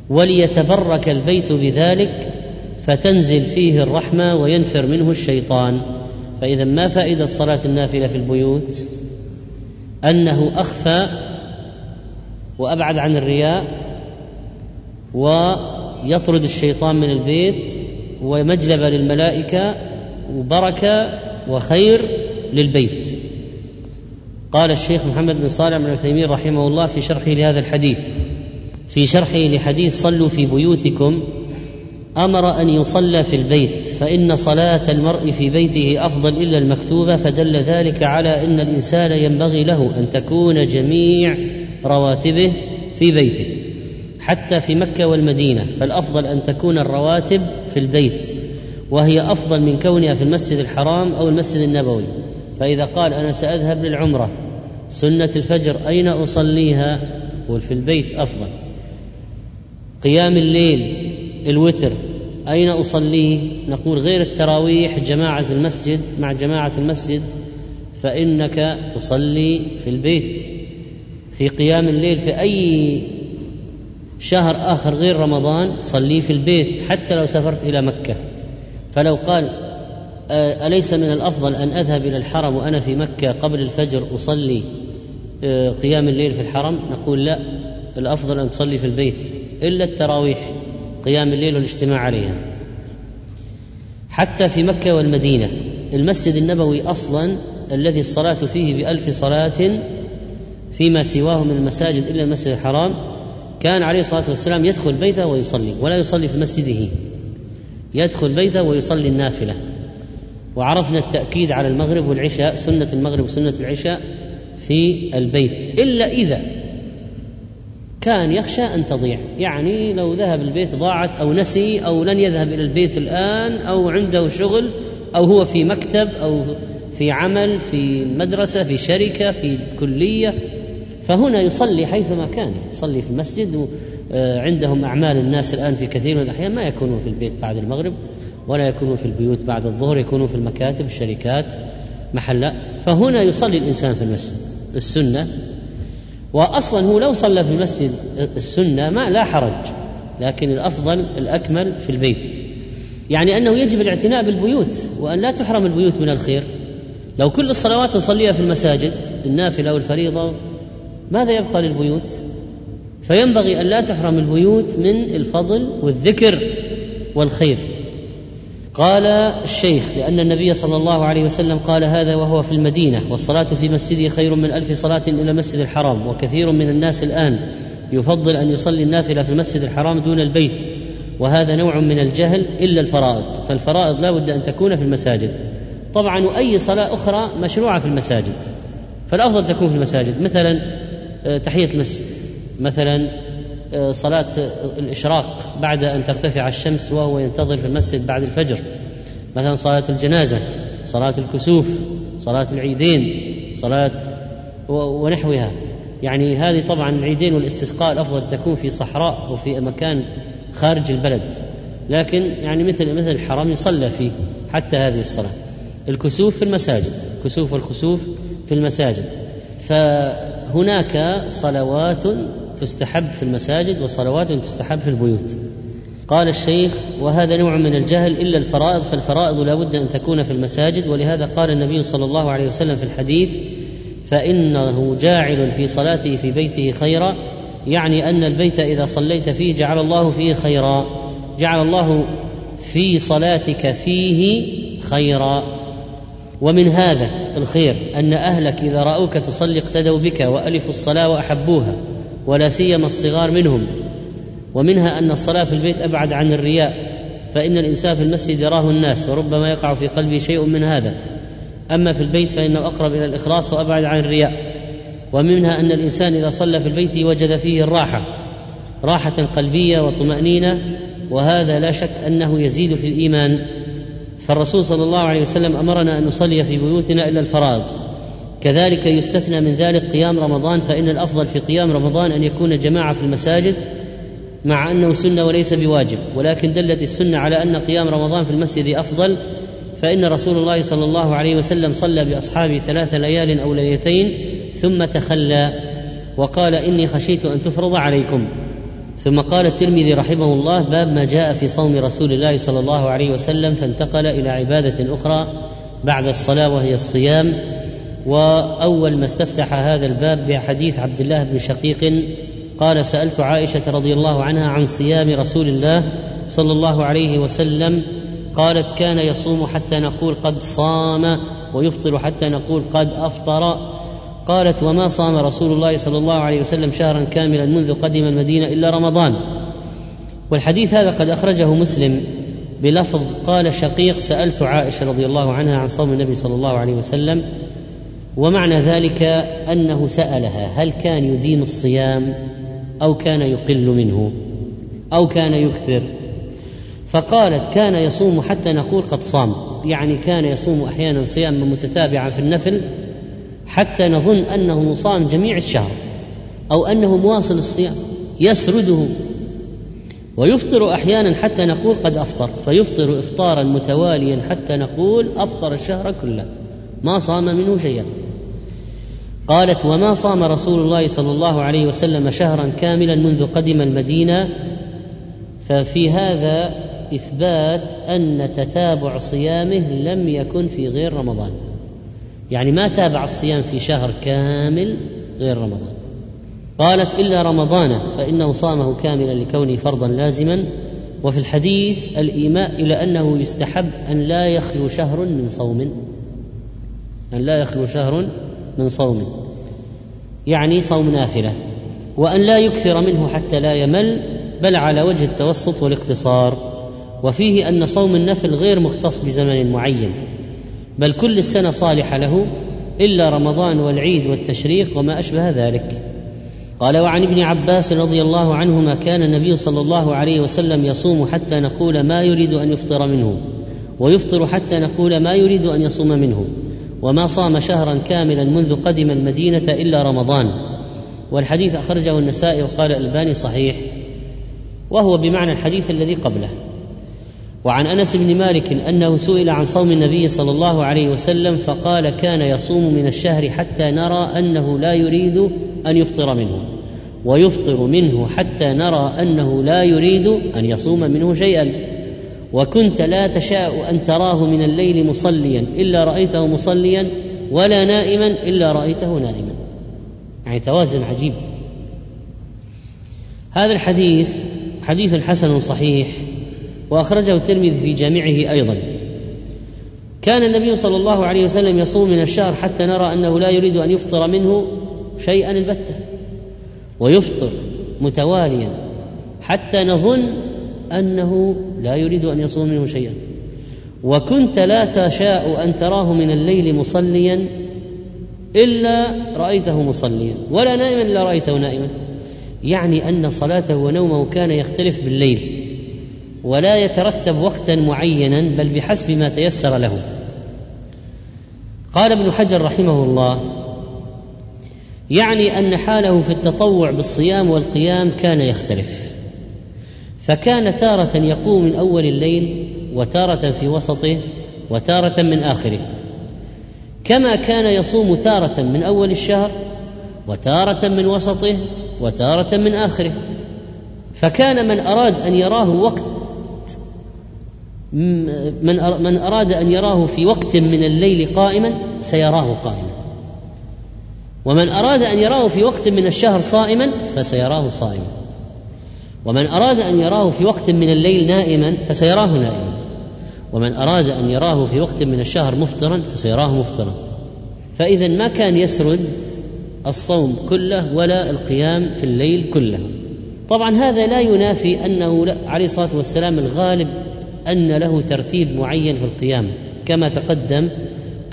وليتبرك البيت بذلك فتنزل فيه الرحمة وينفر منه الشيطان. فإذا ما فائدة صلاة النافلة في البيوت؟ أنه أخفى وأبعد عن الرياء ويطرد الشيطان من البيت ومجلبه للملائكة وبركة وخير للبيت. قال الشيخ محمد بن صالح بن عثيمين رحمه الله في شرحه لهذا الحديث. في شرحه لحديث صلوا في بيوتكم أمر أن يصلى في البيت فإن صلاة المرء في بيته أفضل إلا المكتوبة فدل ذلك على إن الإنسان ينبغي له أن تكون جميع رواتبه في بيته حتى في مكة والمدينة فالأفضل أن تكون الرواتب في البيت وهي أفضل من كونها في المسجد الحرام أو المسجد النبوي. فإذا قال أنا سأذهب للعمرة سنة الفجر أين أصليها؟ قل في البيت أفضل. قيام الليل الوتر أين أصليه؟ نقول غير التراويح جماعة المسجد مع جماعة المسجد فإنك تصلي في البيت. في قيام الليل في أي شهر آخر غير رمضان صلي في البيت حتى لو سافرت إلى مكة. فلو قال أليس من الأفضل أن أذهب إلى الحرم وأنا في مكة قبل الفجر أصلي قيام الليل في الحرم؟ نقول لا الأفضل أن تصلي في البيت. إلا التراويح. قيام الليل والاجتماع عليها. حتى في مكة والمدينة المسجد النبوي أصلا الذي الصلاة فيه بألف صلاة فيما سواه من المساجد إلا المسجد الحرام كان عليه الصلاة والسلام يدخل بيته ويصلي ولا يصلي في مسجده. يدخل بيته ويصلي النافلة. وعرفنا التأكيد على المغرب والعشاء سنة المغرب وسنة العشاء في البيت. إلا إذا كان يخشى أن تضيع. يعني لو ذهب البيت ضاعت أو نسي أو لن يذهب إلى البيت الآن أو عنده شغل أو هو في مكتب أو في عمل في مدرسة في شركة في كلية. فهنا يصلي حيثما كان. يصلي في المسجد آه، عندهم أعمال الناس الآن في كثير من الأحيان. ما يكونون في البيت بعد المغرب ولا يكونون في البيوت بعد الظهر يكونون في المكاتب الشركات محلات. فهنا يصلي الإنسان في المسجد. السنة واصلا هو لو صلى في المسجد السنة ما لا حرج لكن الأفضل الأكمل في البيت. يعني أنه يجب الاعتناء بالبيوت وأن لا تحرم البيوت من الخير. لو كل الصلوات نصليها في المساجد النافلة والفريضة ماذا يبقى للبيوت؟ فينبغي أن لا تحرم البيوت من الفضل والذكر والخير. قال الشيخ لأن النبي صلى الله عليه وسلم قال هذا وهو في المدينة والصلاة في مسجده خير من ألف صلاة إلى المسجد الحرام وكثير من الناس الآن يفضل أن يصلي النافلة في المسجد الحرام دون البيت وهذا نوع من الجهل إلا الفرائض فالفرائض لا بد أن تكون في المساجد. طبعا وأي صلاة أخرى مشروعة في المساجد فالأفضل تكون في المساجد مثلا آه، تحية المسجد مثلا صلاة الإشراق بعد أن ترتفع الشمس وهو ينتظر في المسجد بعد الفجر. مثلا صلاة الجنازة صلاة الكسوف صلاة العيدين صلاة ونحوها. يعني هذه طبعا العيدين والاستسقاء الأفضل تكون في صحراء أو في مكان خارج البلد. لكن يعني مثل مثل الحرم يصلى فيه حتى هذه الصلاة. الكسوف في المساجد كسوف والخسوف في المساجد. فهناك صلوات تستحب في المساجد وصلوات تستحب في البيوت. قال الشيخ وهذا نوع من الجهل إلا الفرائض فالفرائض لا بد أن تكون في المساجد. ولهذا قال النبي صلى الله عليه وسلم في الحديث فإنه جاعل في صلاته في بيته خيرا يعني أن البيت إذا صليت فيه جعل الله فيه خيرا. جعل الله في صلاتك فيه خيرا. ومن هذا الخير أن أهلك إذا رأوك تصلي اقتدوا بك وألفوا الصلاة وأحبوها. ولا سيما الصغار منهم. ومنها أن الصلاة في البيت أبعد عن الرياء فإن الإنسان في المسجد يراه الناس وربما يقع في قلبه شيء من هذا. أما في البيت فإنه أقرب إلى الإخلاص وأبعد عن الرياء. ومنها أن الإنسان إذا صلى في البيت وجد فيه الراحة راحة قلبية وطمأنينة وهذا لا شك أنه يزيد في الإيمان. فالرسول صلى الله عليه وسلم أمرنا أن نصلي في بيوتنا الا الفرائض. كذلك يستثنى من ذلك قيام رمضان فإن الأفضل في قيام رمضان أن يكون جماعة في المساجد مع أنه سنة وليس بواجب. ولكن دلت السنة على أن قيام رمضان في المسجد أفضل فإن رسول الله صلى الله عليه وسلم صلى بأصحابه ثلاث ليال أو ليلتين ثم تخلى وقال إني خشيت أن تفرض عليكم. ثم قال الترمذي رحمه الله باب ما جاء في صوم رسول الله صلى الله عليه وسلم فانتقل إلى عبادة أخرى بعد الصلاة وهي الصيام. وأول ما استفتح هذا الباب بحديث عبد الله بن شقيق قال سألت عائشة رضي الله عنها عن صيام رسول الله صلى الله عليه وسلم. قالت كان يصوم حتى نقول قد صام ويفطر حتى نقول قد أفطر. قالت وما صام رسول الله صلى الله عليه وسلم شهرا كاملا منذ قدم المدينة إلا رمضان. والحديث هذا قد أخرجه مسلم بلفظ قال شقيق سألت عائشة رضي الله عنها عن صوم النبي صلى الله عليه وسلم. ومعنى ذلك أنه سألها هل كان يدين الصيام أو كان يقل منه أو كان يكثر. فقالت كان يصوم حتى نقول قد صام يعني كان يصوم أحيانا صياما متتابعا في النفل حتى نظن أنه صام جميع الشهر أو أنه مواصل الصيام يسرده. ويفطر أحيانا حتى نقول قد أفطر فيفطر إفطارا متواليا حتى نقول أفطر الشهر كله ما صام منه شيئا. قالت وما صام رسول الله صلى الله عليه وسلم شهرا كاملا منذ قدم المدينة؟ ففي هذا إثبات أن تتابع صيامه لم يكن في غير رمضان. يعني ما تابع الصيام في شهر كامل غير رمضان. قالت إلا رمضان فإنه صامه كاملا لكونه فرضا لازما. وفي الحديث الإيماء إلى أنه يستحب أن لا يخلو شهر من صوم. أن لا يخلو شهر من صوم يعني صوم نافلة وأن لا يكثر منه حتى لا يمل بل على وجه التوسط والاقتصار وفيه أن صوم النفل غير مختص بزمن معين بل كل السنة صالحة له إلا رمضان والعيد والتشريق وما أشبه ذلك. قال وعن ابن عباس رضي الله عنهما كان النبي صلى الله عليه وسلم يصوم حتى نقول ما يريد أن يفطر منه ويفطر حتى نقول ما يريد أن يصوم منه. وما صام شهرا كاملا منذ قدم المدينة إلا رمضان. والحديث أخرجه النسائي وقال الألباني صحيح. وهو بمعنى الحديث الذي قبله. وعن أنس بن مالك أنه سئل عن صوم النبي صلى الله عليه وسلم فقال كان يصوم من الشهر حتى نرى أنه لا يريد أن يفطر منه ويفطر منه حتى نرى أنه لا يريد أن يصوم منه شيئا. وكنت لا تشاء أن تراه من الليل مصليا إلا رأيته مصليا ولا نائما إلا رأيته نائما. يعني توازن عجيب. هذا الحديث حديث حسن صحيح وأخرجه الترمذي في جامعه أيضا. كان النبي صلى الله عليه وسلم يصوم من الشهر حتى نرى أنه لا يريد أن يفطر منه شيئا البتة ويفطر متواليا حتى نظن أنه لا يريد أن يصوم منه شيئا. وكنت لا تشاء أن تراه من الليل مصليا إلا رأيته مصليا. ولا نائما إلا رأيته نائما. يعني أن صلاته ونومه كان يختلف بالليل. ولا يترتب وقتا معينا بل بحسب ما تيسر له. قال ابن حجر رحمه الله يعني أن حاله في التطوع بالصيام والقيام كان يختلف. فكان تارة يقوم من أول الليل وتارة في وسطه وتارة من آخره. كما كان يصوم تارة من أول الشهر وتارة من وسطه وتارة من آخره. فكان من أراد أن يراه وقت من من أراد أن يراه في وقت من الليل قائما سيراه قائما. ومن أراد أن يراه في وقت من الشهر صائما فسيراه صائما. ومن أراد أن يراه في وقت من الليل نائما فسيراه نائما. ومن أراد أن يراه في وقت من الشهر مفطرا فسيراه مفطرا. فإذا ما كان يسرد الصوم كله ولا القيام في الليل كله. طبعا هذا لا ينافي أنه عليه الصلاة والسلام الغالب أن له ترتيب معين في القيام. كما تقدم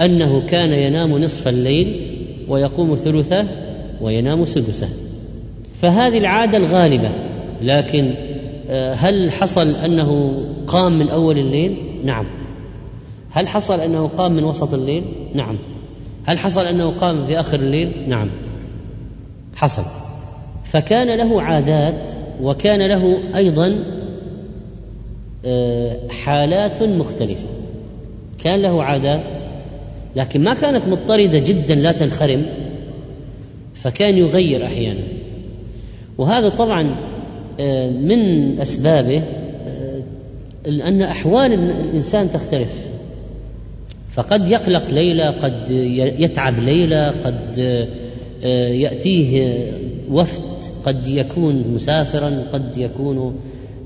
أنه كان ينام نصف الليل ويقوم ثلثه وينام سدسه. فهذه العادة الغالبة. لكن آه، هل حصل أنه قام من أول الليل؟ نعم. هل حصل أنه قام من وسط الليل؟ نعم. هل حصل أنه قام في آخر الليل؟ نعم. حصل. فكان له عادات وكان له أيضا آه، حالات مختلفة. كان له عادات لكن ما كانت مضطردة جدا لا تنخرم فكان يغير أحيانا. وهذا طبعا من أسبابه آه، أن أحوال الإنسان تختلف. فقد يقلق ليله قد يتعب ليله قد يأتيه وفد قد يكون مسافرا قد يكون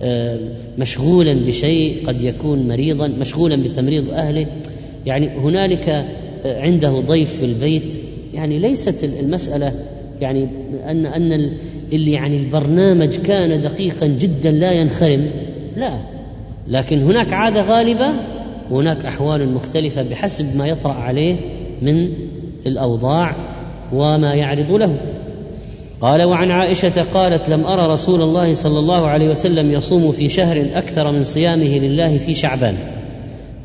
آه، مشغولا بشيء قد يكون مريضا مشغولا بتمريض أهله. يعني هنالك آه، عنده ضيف في البيت. يعني ليست المسألة يعني ان أن اللي يعني البرنامج كان دقيقا جدا لا ينخرم. لا. لكن هناك عادة غالبة وهناك أحوال مختلفة بحسب ما يطرأ عليه من الأوضاع وما يعرض له. قال وعن عائشة قالت لم أرى رسول الله صلى الله عليه وسلم يصوم في شهر أكثر من صيامه لله في شعبان.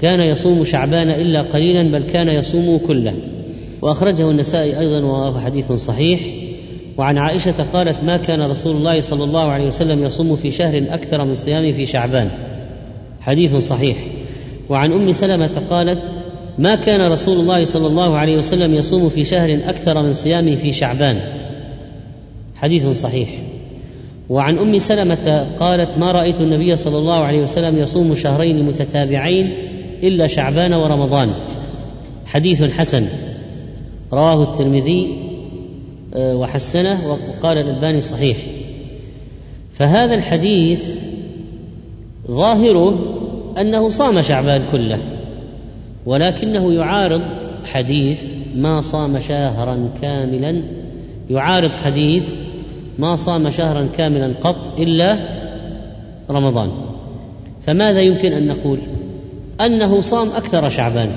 كان يصوم شعبان إلا قليلا بل كان يصوم كله. وأخرجه النسائي أيضا وهو حديث صحيح. وعن عائشة قالت ما كان رسول الله صلى الله عليه وسلم يصوم في شهر أكثر من صيامه في شعبان. حديث صحيح. وعن أم سلمة قالت ما كان رسول الله صلى الله عليه وسلم يصوم في شهر أكثر من صيامه في شعبان. حديث صحيح. وعن أم سلمة قالت ما رأيت النبي صلى الله عليه وسلم يصوم شهرين متتابعين إلا شعبان ورمضان. حديث حسن. رواه الترمذي وحسنه وقال الألباني صحيح. فهذا الحديث ظاهره أنه صام شعبان كله ولكنه يعارض حديث ما صام شهرا كاملا يعارض حديث ما صام شهرا كاملا قط إلا رمضان. فماذا يمكن أن نقول؟ أنه صام أكثر شعبان.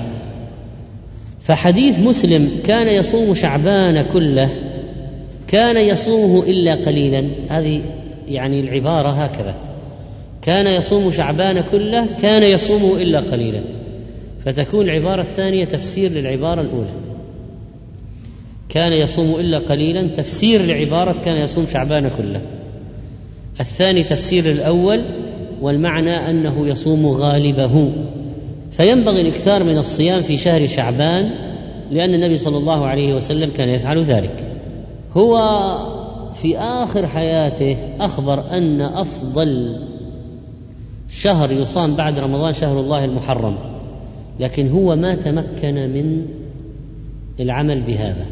فحديث مسلم كان يصوم شعبان كله كان يصومه إلا قليلا. هذه يعني العبارة هكذا. كان يصوم شعبان كله كان يصومه إلا قليلا. فتكون العبارة الثانية تفسير للعبارة الأولى. كان يصوم إلا قليلا تفسير لعبارة كان يصوم شعبان كله. الثاني تفسير الأول والمعنى أنه يصوم غالبه. فينبغي الإكثار من الصيام في شهر شعبان لأن النبي صلى الله عليه وسلم كان يفعل ذلك. هو في آخر حياته أخبر أن أفضل شهر يصام بعد رمضان شهر الله المحرم لكن هو ما تمكن من العمل بهذا.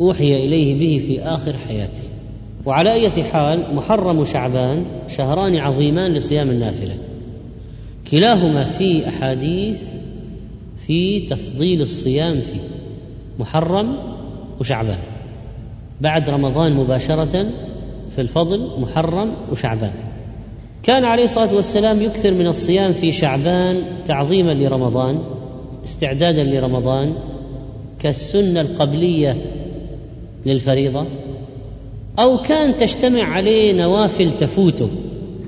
أوحي إليه به في آخر حياته. وعلى أية حال محرم شعبان شهران عظيمان لصيام النافلة. كلاهما في أحاديث في تفضيل الصيام فيه محرم وشعبان. بعد رمضان مباشرة في الفضل محرم وشعبان. كان عليه الصلاة والسلام يكثر من الصيام في شعبان تعظيما لرمضان استعدادا لرمضان كالسنة القبلية للفريضة أو كان تجتمع عليه نوافل تفوته.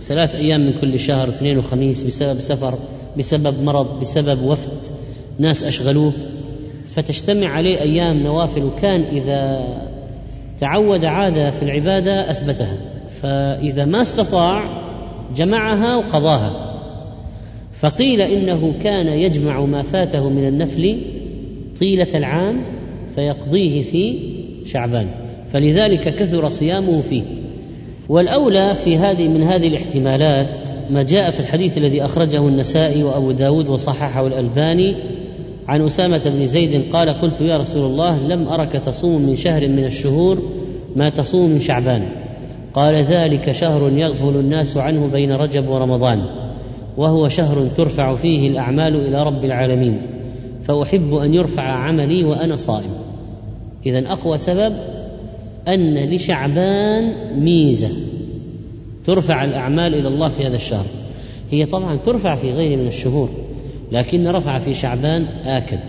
ثلاث أيام من كل شهر اثنين وخميس بسبب سفر بسبب مرض بسبب وفد ناس أشغلوه. فتجتمع عليه أيام نوافل وكان إذا تعود عادة في العبادة أثبتها فإذا ما استطاع جمعها وقضاها. فقيل إنه كان يجمع ما فاته من النفل طيلة العام فيقضيه في شعبان فلذلك كثر صيامه فيه. والأولى في هذه من هذه الاحتمالات ما جاء في الحديث الذي أخرجه النسائي وأبو داود وصححه الألباني عن أسامة بن زيد قال قلت يا رسول الله لم أرك تصوم من شهر من الشهور ما تصوم من شعبان. قال ذلك شهر يغفل الناس عنه بين رجب ورمضان وهو شهر ترفع فيه الأعمال إلى رب العالمين فأحب أن يرفع عملي وأنا صائم. إذا أقوى سبب أن لشعبان ميزة ترفع الأعمال إلى الله في هذا الشهر. هي طبعا ترفع في غيره من الشهور. لكن رفع في شعبان آكد.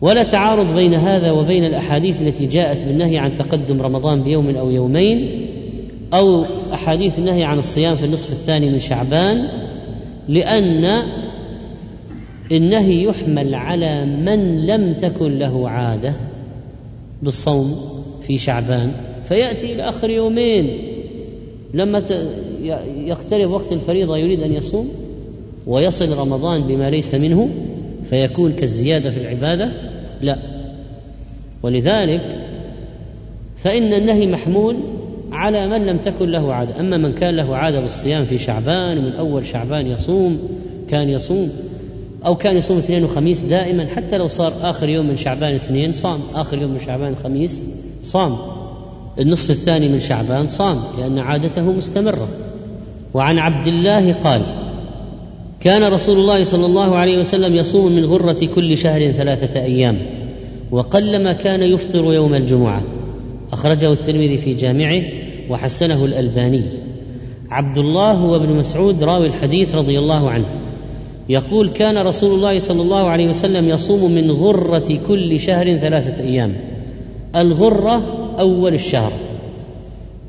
ولا تعارض بين هذا وبين الأحاديث التي جاءت بالنهي عن تقدم رمضان بيوم أو يومين أو أحاديث النهي عن الصيام في النصف الثاني من شعبان لأن النهي يحمل على من لم تكن له عادة بالصوم في شعبان. فيأتي إلى آخر يومين لما يقترب وقت الفريضة يريد أن يصوم ويصل رمضان بما ليس منه فيكون كالزيادة في العبادة؟ لا. ولذلك فإن النهي محمول على من لم تكن له عادة. أما من كان له عادة بالصيام في شعبان ومن أول شعبان يصوم كان يصوم أو كان يصوم اثنين وخميس دائما حتى لو صار آخر يوم من شعبان اثنين صام. آخر يوم من شعبان خميس صام. النصف الثاني من شعبان صام لأن عادته مستمرة. وعن عبد الله قال كان رسول الله صلى الله عليه وسلم يصوم من غرة كل شهر ثلاثة أيام وقلما كان يفطر يوم الجمعة. أخرجه الترمذي في جامعه وحسنه الألباني. عبد الله هو ابن مسعود راوي الحديث رضي الله عنه. يقول كان رسول الله صلى الله عليه وسلم يصوم من غرة كل شهر ثلاثة أيام. الغرة أول الشهر.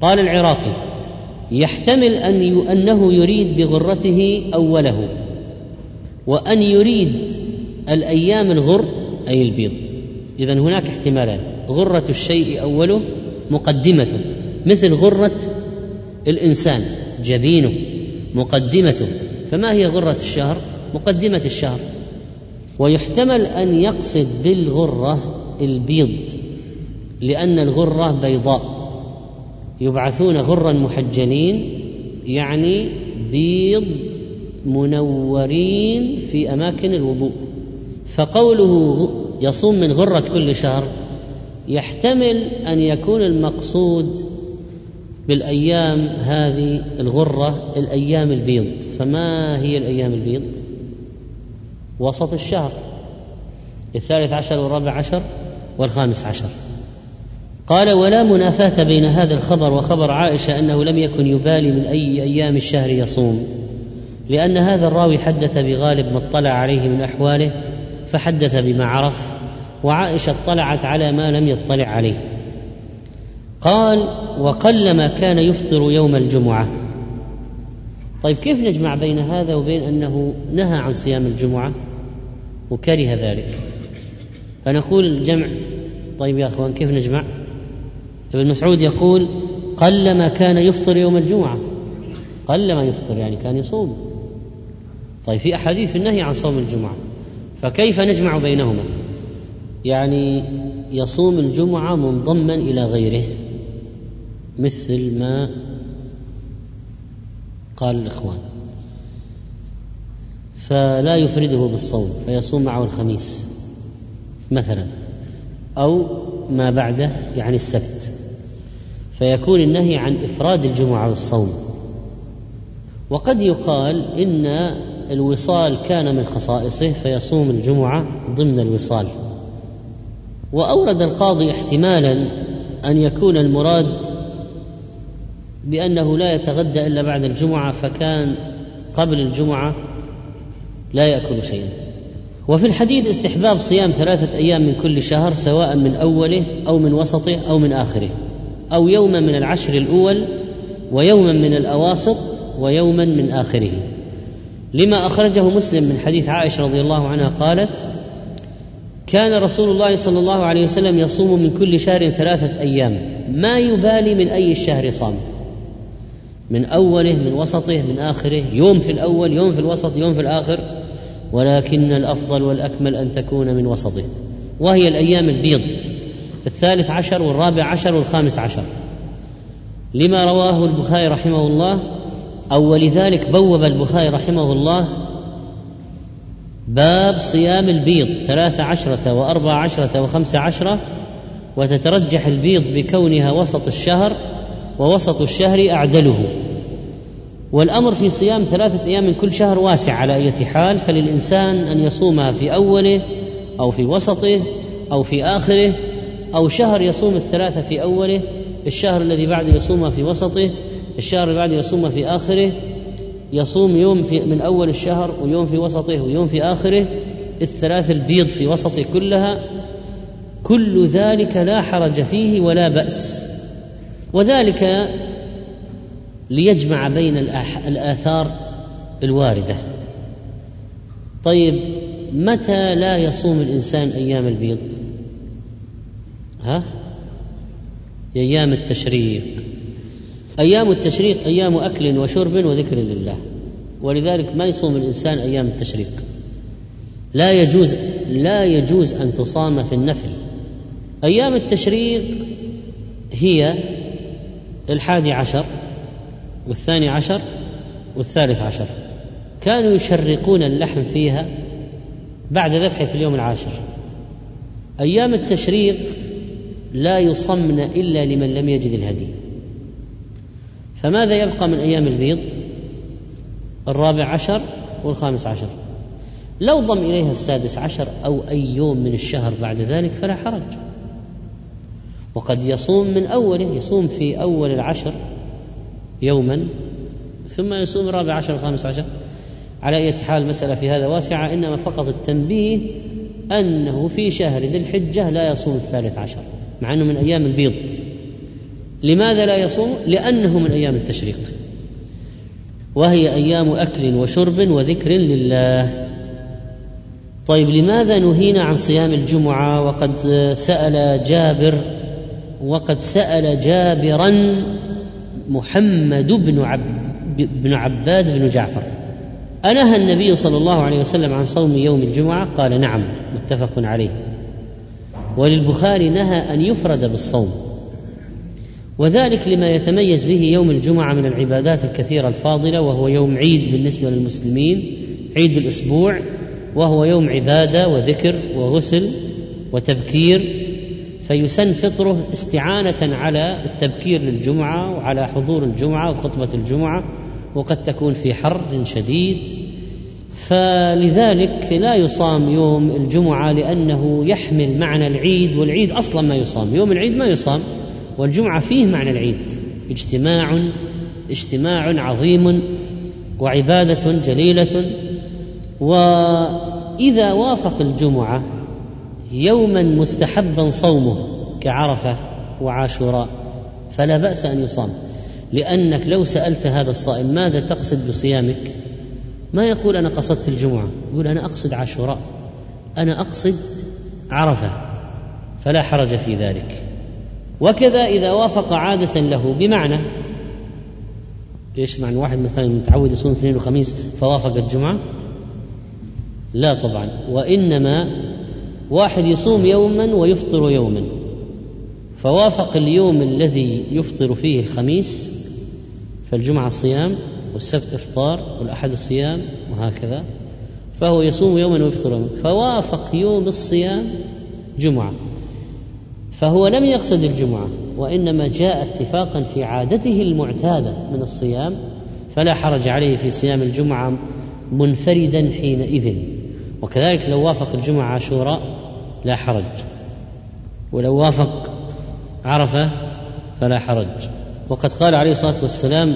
قال العراقي يحتمل أن أنه يريد بغرته أوله وأن يريد الأيام الغر أي البيض. إذا هناك احتمالان. غرة الشيء أوله مقدمته مثل غرة الإنسان جبينه مقدمته فما هي غرة الشهر؟ مقدمة الشهر. ويحتمل أن يقصد بالغرة البيض لأن الغرة بيضاء. يبعثون غرا محجلين يعني بيض منورين في أماكن الوضوء. فقوله يصوم من غرة كل شهر يحتمل أن يكون المقصود بالأيام هذه الغرة الأيام البيض. فما هي الأيام البيض؟ وسط الشهر الثالث عشر والرابع عشر والخامس عشر. قال ولا منافاة بين هذا الخبر وخبر عائشة أنه لم يكن يبالي من أي أيام الشهر يصوم لأن هذا الراوي حدث بغالب ما اطلع عليه من أحواله فحدث بما عرف وعائشة اطلعت على ما لم يطلع عليه. قال وقلما كان يفطر يوم الجمعة. طيب كيف نجمع بين هذا وبين أنه نهى عن صيام الجمعة وكره ذلك؟ فنقول الجمع. طيب يا أخوان كيف نجمع؟ ابن مسعود يقول قلما كان يفطر يوم الجمعة. قلما يفطر يعني كان يصوم. طيب في أحاديث في النهي عن صوم الجمعة فكيف نجمع بينهما؟ يعني يصوم الجمعة منضما إلى غيره مثل ما قال الإخوان. فلا يفرده بالصوم فيصوم معه الخميس مثلا أو ما بعده يعني السبت. فيكون النهي عن إفراد الجمعة بالصوم وقد يقال إن الوصال كان من خصائصه فيصوم الجمعة ضمن الوصال. وأورد القاضي احتمالا أن يكون المراد بأنه لا يتغدى إلا بعد الجمعة فكان قبل الجمعة لا يأكل شيئا. وفي الحديث استحباب صيام ثلاثة أيام من كل شهر سواء من أوله أو من وسطه أو من آخره. أو يوما من العشر الأول ويوما من الأواسط ويوما من آخره. لما أخرجه مسلم من حديث عائشة رضي الله عنها قالت كان رسول الله صلى الله عليه وسلم يصوم من كل شهر ثلاثة أيام. ما يبالي من أي الشهر صام؟ من أوله من وسطه من آخره. يوم في الأول يوم في الوسط يوم في الآخر. ولكن الأفضل والأكمل أن تكون من وسطه. وهي الأيام البيض. الثالث عشر والرابع عشر والخامس عشر. لما رواه البخاري رحمه الله أو ولذلك بوب البخاري رحمه الله باب صيام البيض ثلاث عشرة وأربع عشرة وخمس عشرة وتترجح البيض بكونها وسط الشهر ووسط الشهر أعدله. والأمر في صيام ثلاثة أيام من كل شهر واسع على أي حال فللإنسان أن يصومها في أوله أو في وسطه أو في آخره أو شهر يصوم الثلاثة في أوله الشهر الذي بعده يصومها في وسطه الشهر اللي بعده يصومها في آخره. يصوم يوم في من أول الشهر ويوم في وسطه ويوم في آخره. الثلاث البيض في وسطه كلها. كل ذلك لا حرج فيه ولا بأس. وذلك ليجمع بين الآثار الواردة. طيب متى لا يصوم الإنسان أيام البيض؟ ها؟ أيام التشريق. أيام التشريق أيام أكل وشرب وذكر لله. ولذلك ما يصوم الإنسان أيام التشريق؟ لا يجوز لا يجوز أن تصام في النفل. أيام التشريق هي الحادي عشر والثاني عشر والثالث عشر. كانوا يشرقون اللحم فيها بعد ذبحه في اليوم العاشر. أيام التشريق لا يصمن إلا لمن لم يجد الهدي. فماذا يبقى من أيام البيض؟ الرابع عشر والخامس عشر. لو ضم إليها السادس عشر أو أي يوم من الشهر بعد ذلك فلا حرج. وقد يصوم من أوله يصوم في أول العشر يوما ثم يصوم الرابع عشر والخامس عشر. على أي حال المسألة في هذا واسعة إنما فقط التنبيه أنه في شهر ذي الحجة لا يصوم الثالث عشر. مع أنه من أيام البيض. لماذا لا يصوم؟ لأنه من أيام التشريق. وهي أيام أكل وشرب وذكر لله. طيب لماذا نهينا عن صيام الجمعة؟ وقد سأل جابر وقد سأل جابرا محمد بن عب بن عباد بن جعفر. أنهى النبي صلى الله عليه وسلم عن صوم يوم الجمعة؟ قال نعم متفق عليه. وللبخاري نهى أن يفرد بالصوم. وذلك لما يتميز به يوم الجمعة من العبادات الكثيرة الفاضلة وهو يوم عيد بالنسبة للمسلمين عيد الأسبوع وهو يوم عبادة وذكر وغسل وتبكير فيسن فطره استعانة على التبكير للجمعة وعلى حضور الجمعة وخطبة الجمعة وقد تكون في حر شديد. فلذلك لا يصام يوم الجمعة لأنه يحمل معنى العيد والعيد أصلا ما يصام. يوم العيد ما يصام والجمعة فيه معنى العيد. اجتماع اجتماع عظيم وعبادة جليلة. وإذا وافق الجمعة يوما مستحبا صومه كعرفة وعاشوراء فلا بأس أن يصام. لأنك لو سألت هذا الصائم ماذا تقصد بصيامك؟ ما يقول أنا قصدت الجمعة يقول أنا أقصد عاشوراء أنا أقصد عرفة فلا حرج في ذلك. وكذا إذا وافق عادة له بمعنى إيش معنى؟ واحد مثلا متعود يصوم اثنين وخميس فوافق الجمعة؟ لا طبعا. وإنما واحد يصوم يوما ويفطر يوما. فوافق اليوم الذي يفطر فيه الخميس فالجمعة صيام والسبت إفطار والأحد الصيام وهكذا. فهو يصوم يوما ويفطر يوما. فوافق يوم الصيام جمعة. فهو لم يقصد الجمعة وإنما جاء اتفاقا في عادته المعتادة من الصيام فلا حرج عليه في صيام الجمعة منفردا حينئذ. وكذلك لو وافق الجمعة عاشوراء لا حرج. ولو وافق عرفة فلا حرج. وقد قال عليه الصلاة والسلام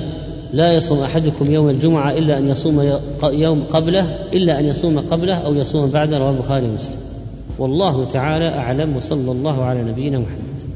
لا يصوم أحدكم يوم الجمعة إلا أن يصوم يوم قبله إلا أن يصوم قبله أو يصوم بعده رواه البخاري ومسلم. والله تعالى أعلم وصلى الله على نبينا محمد.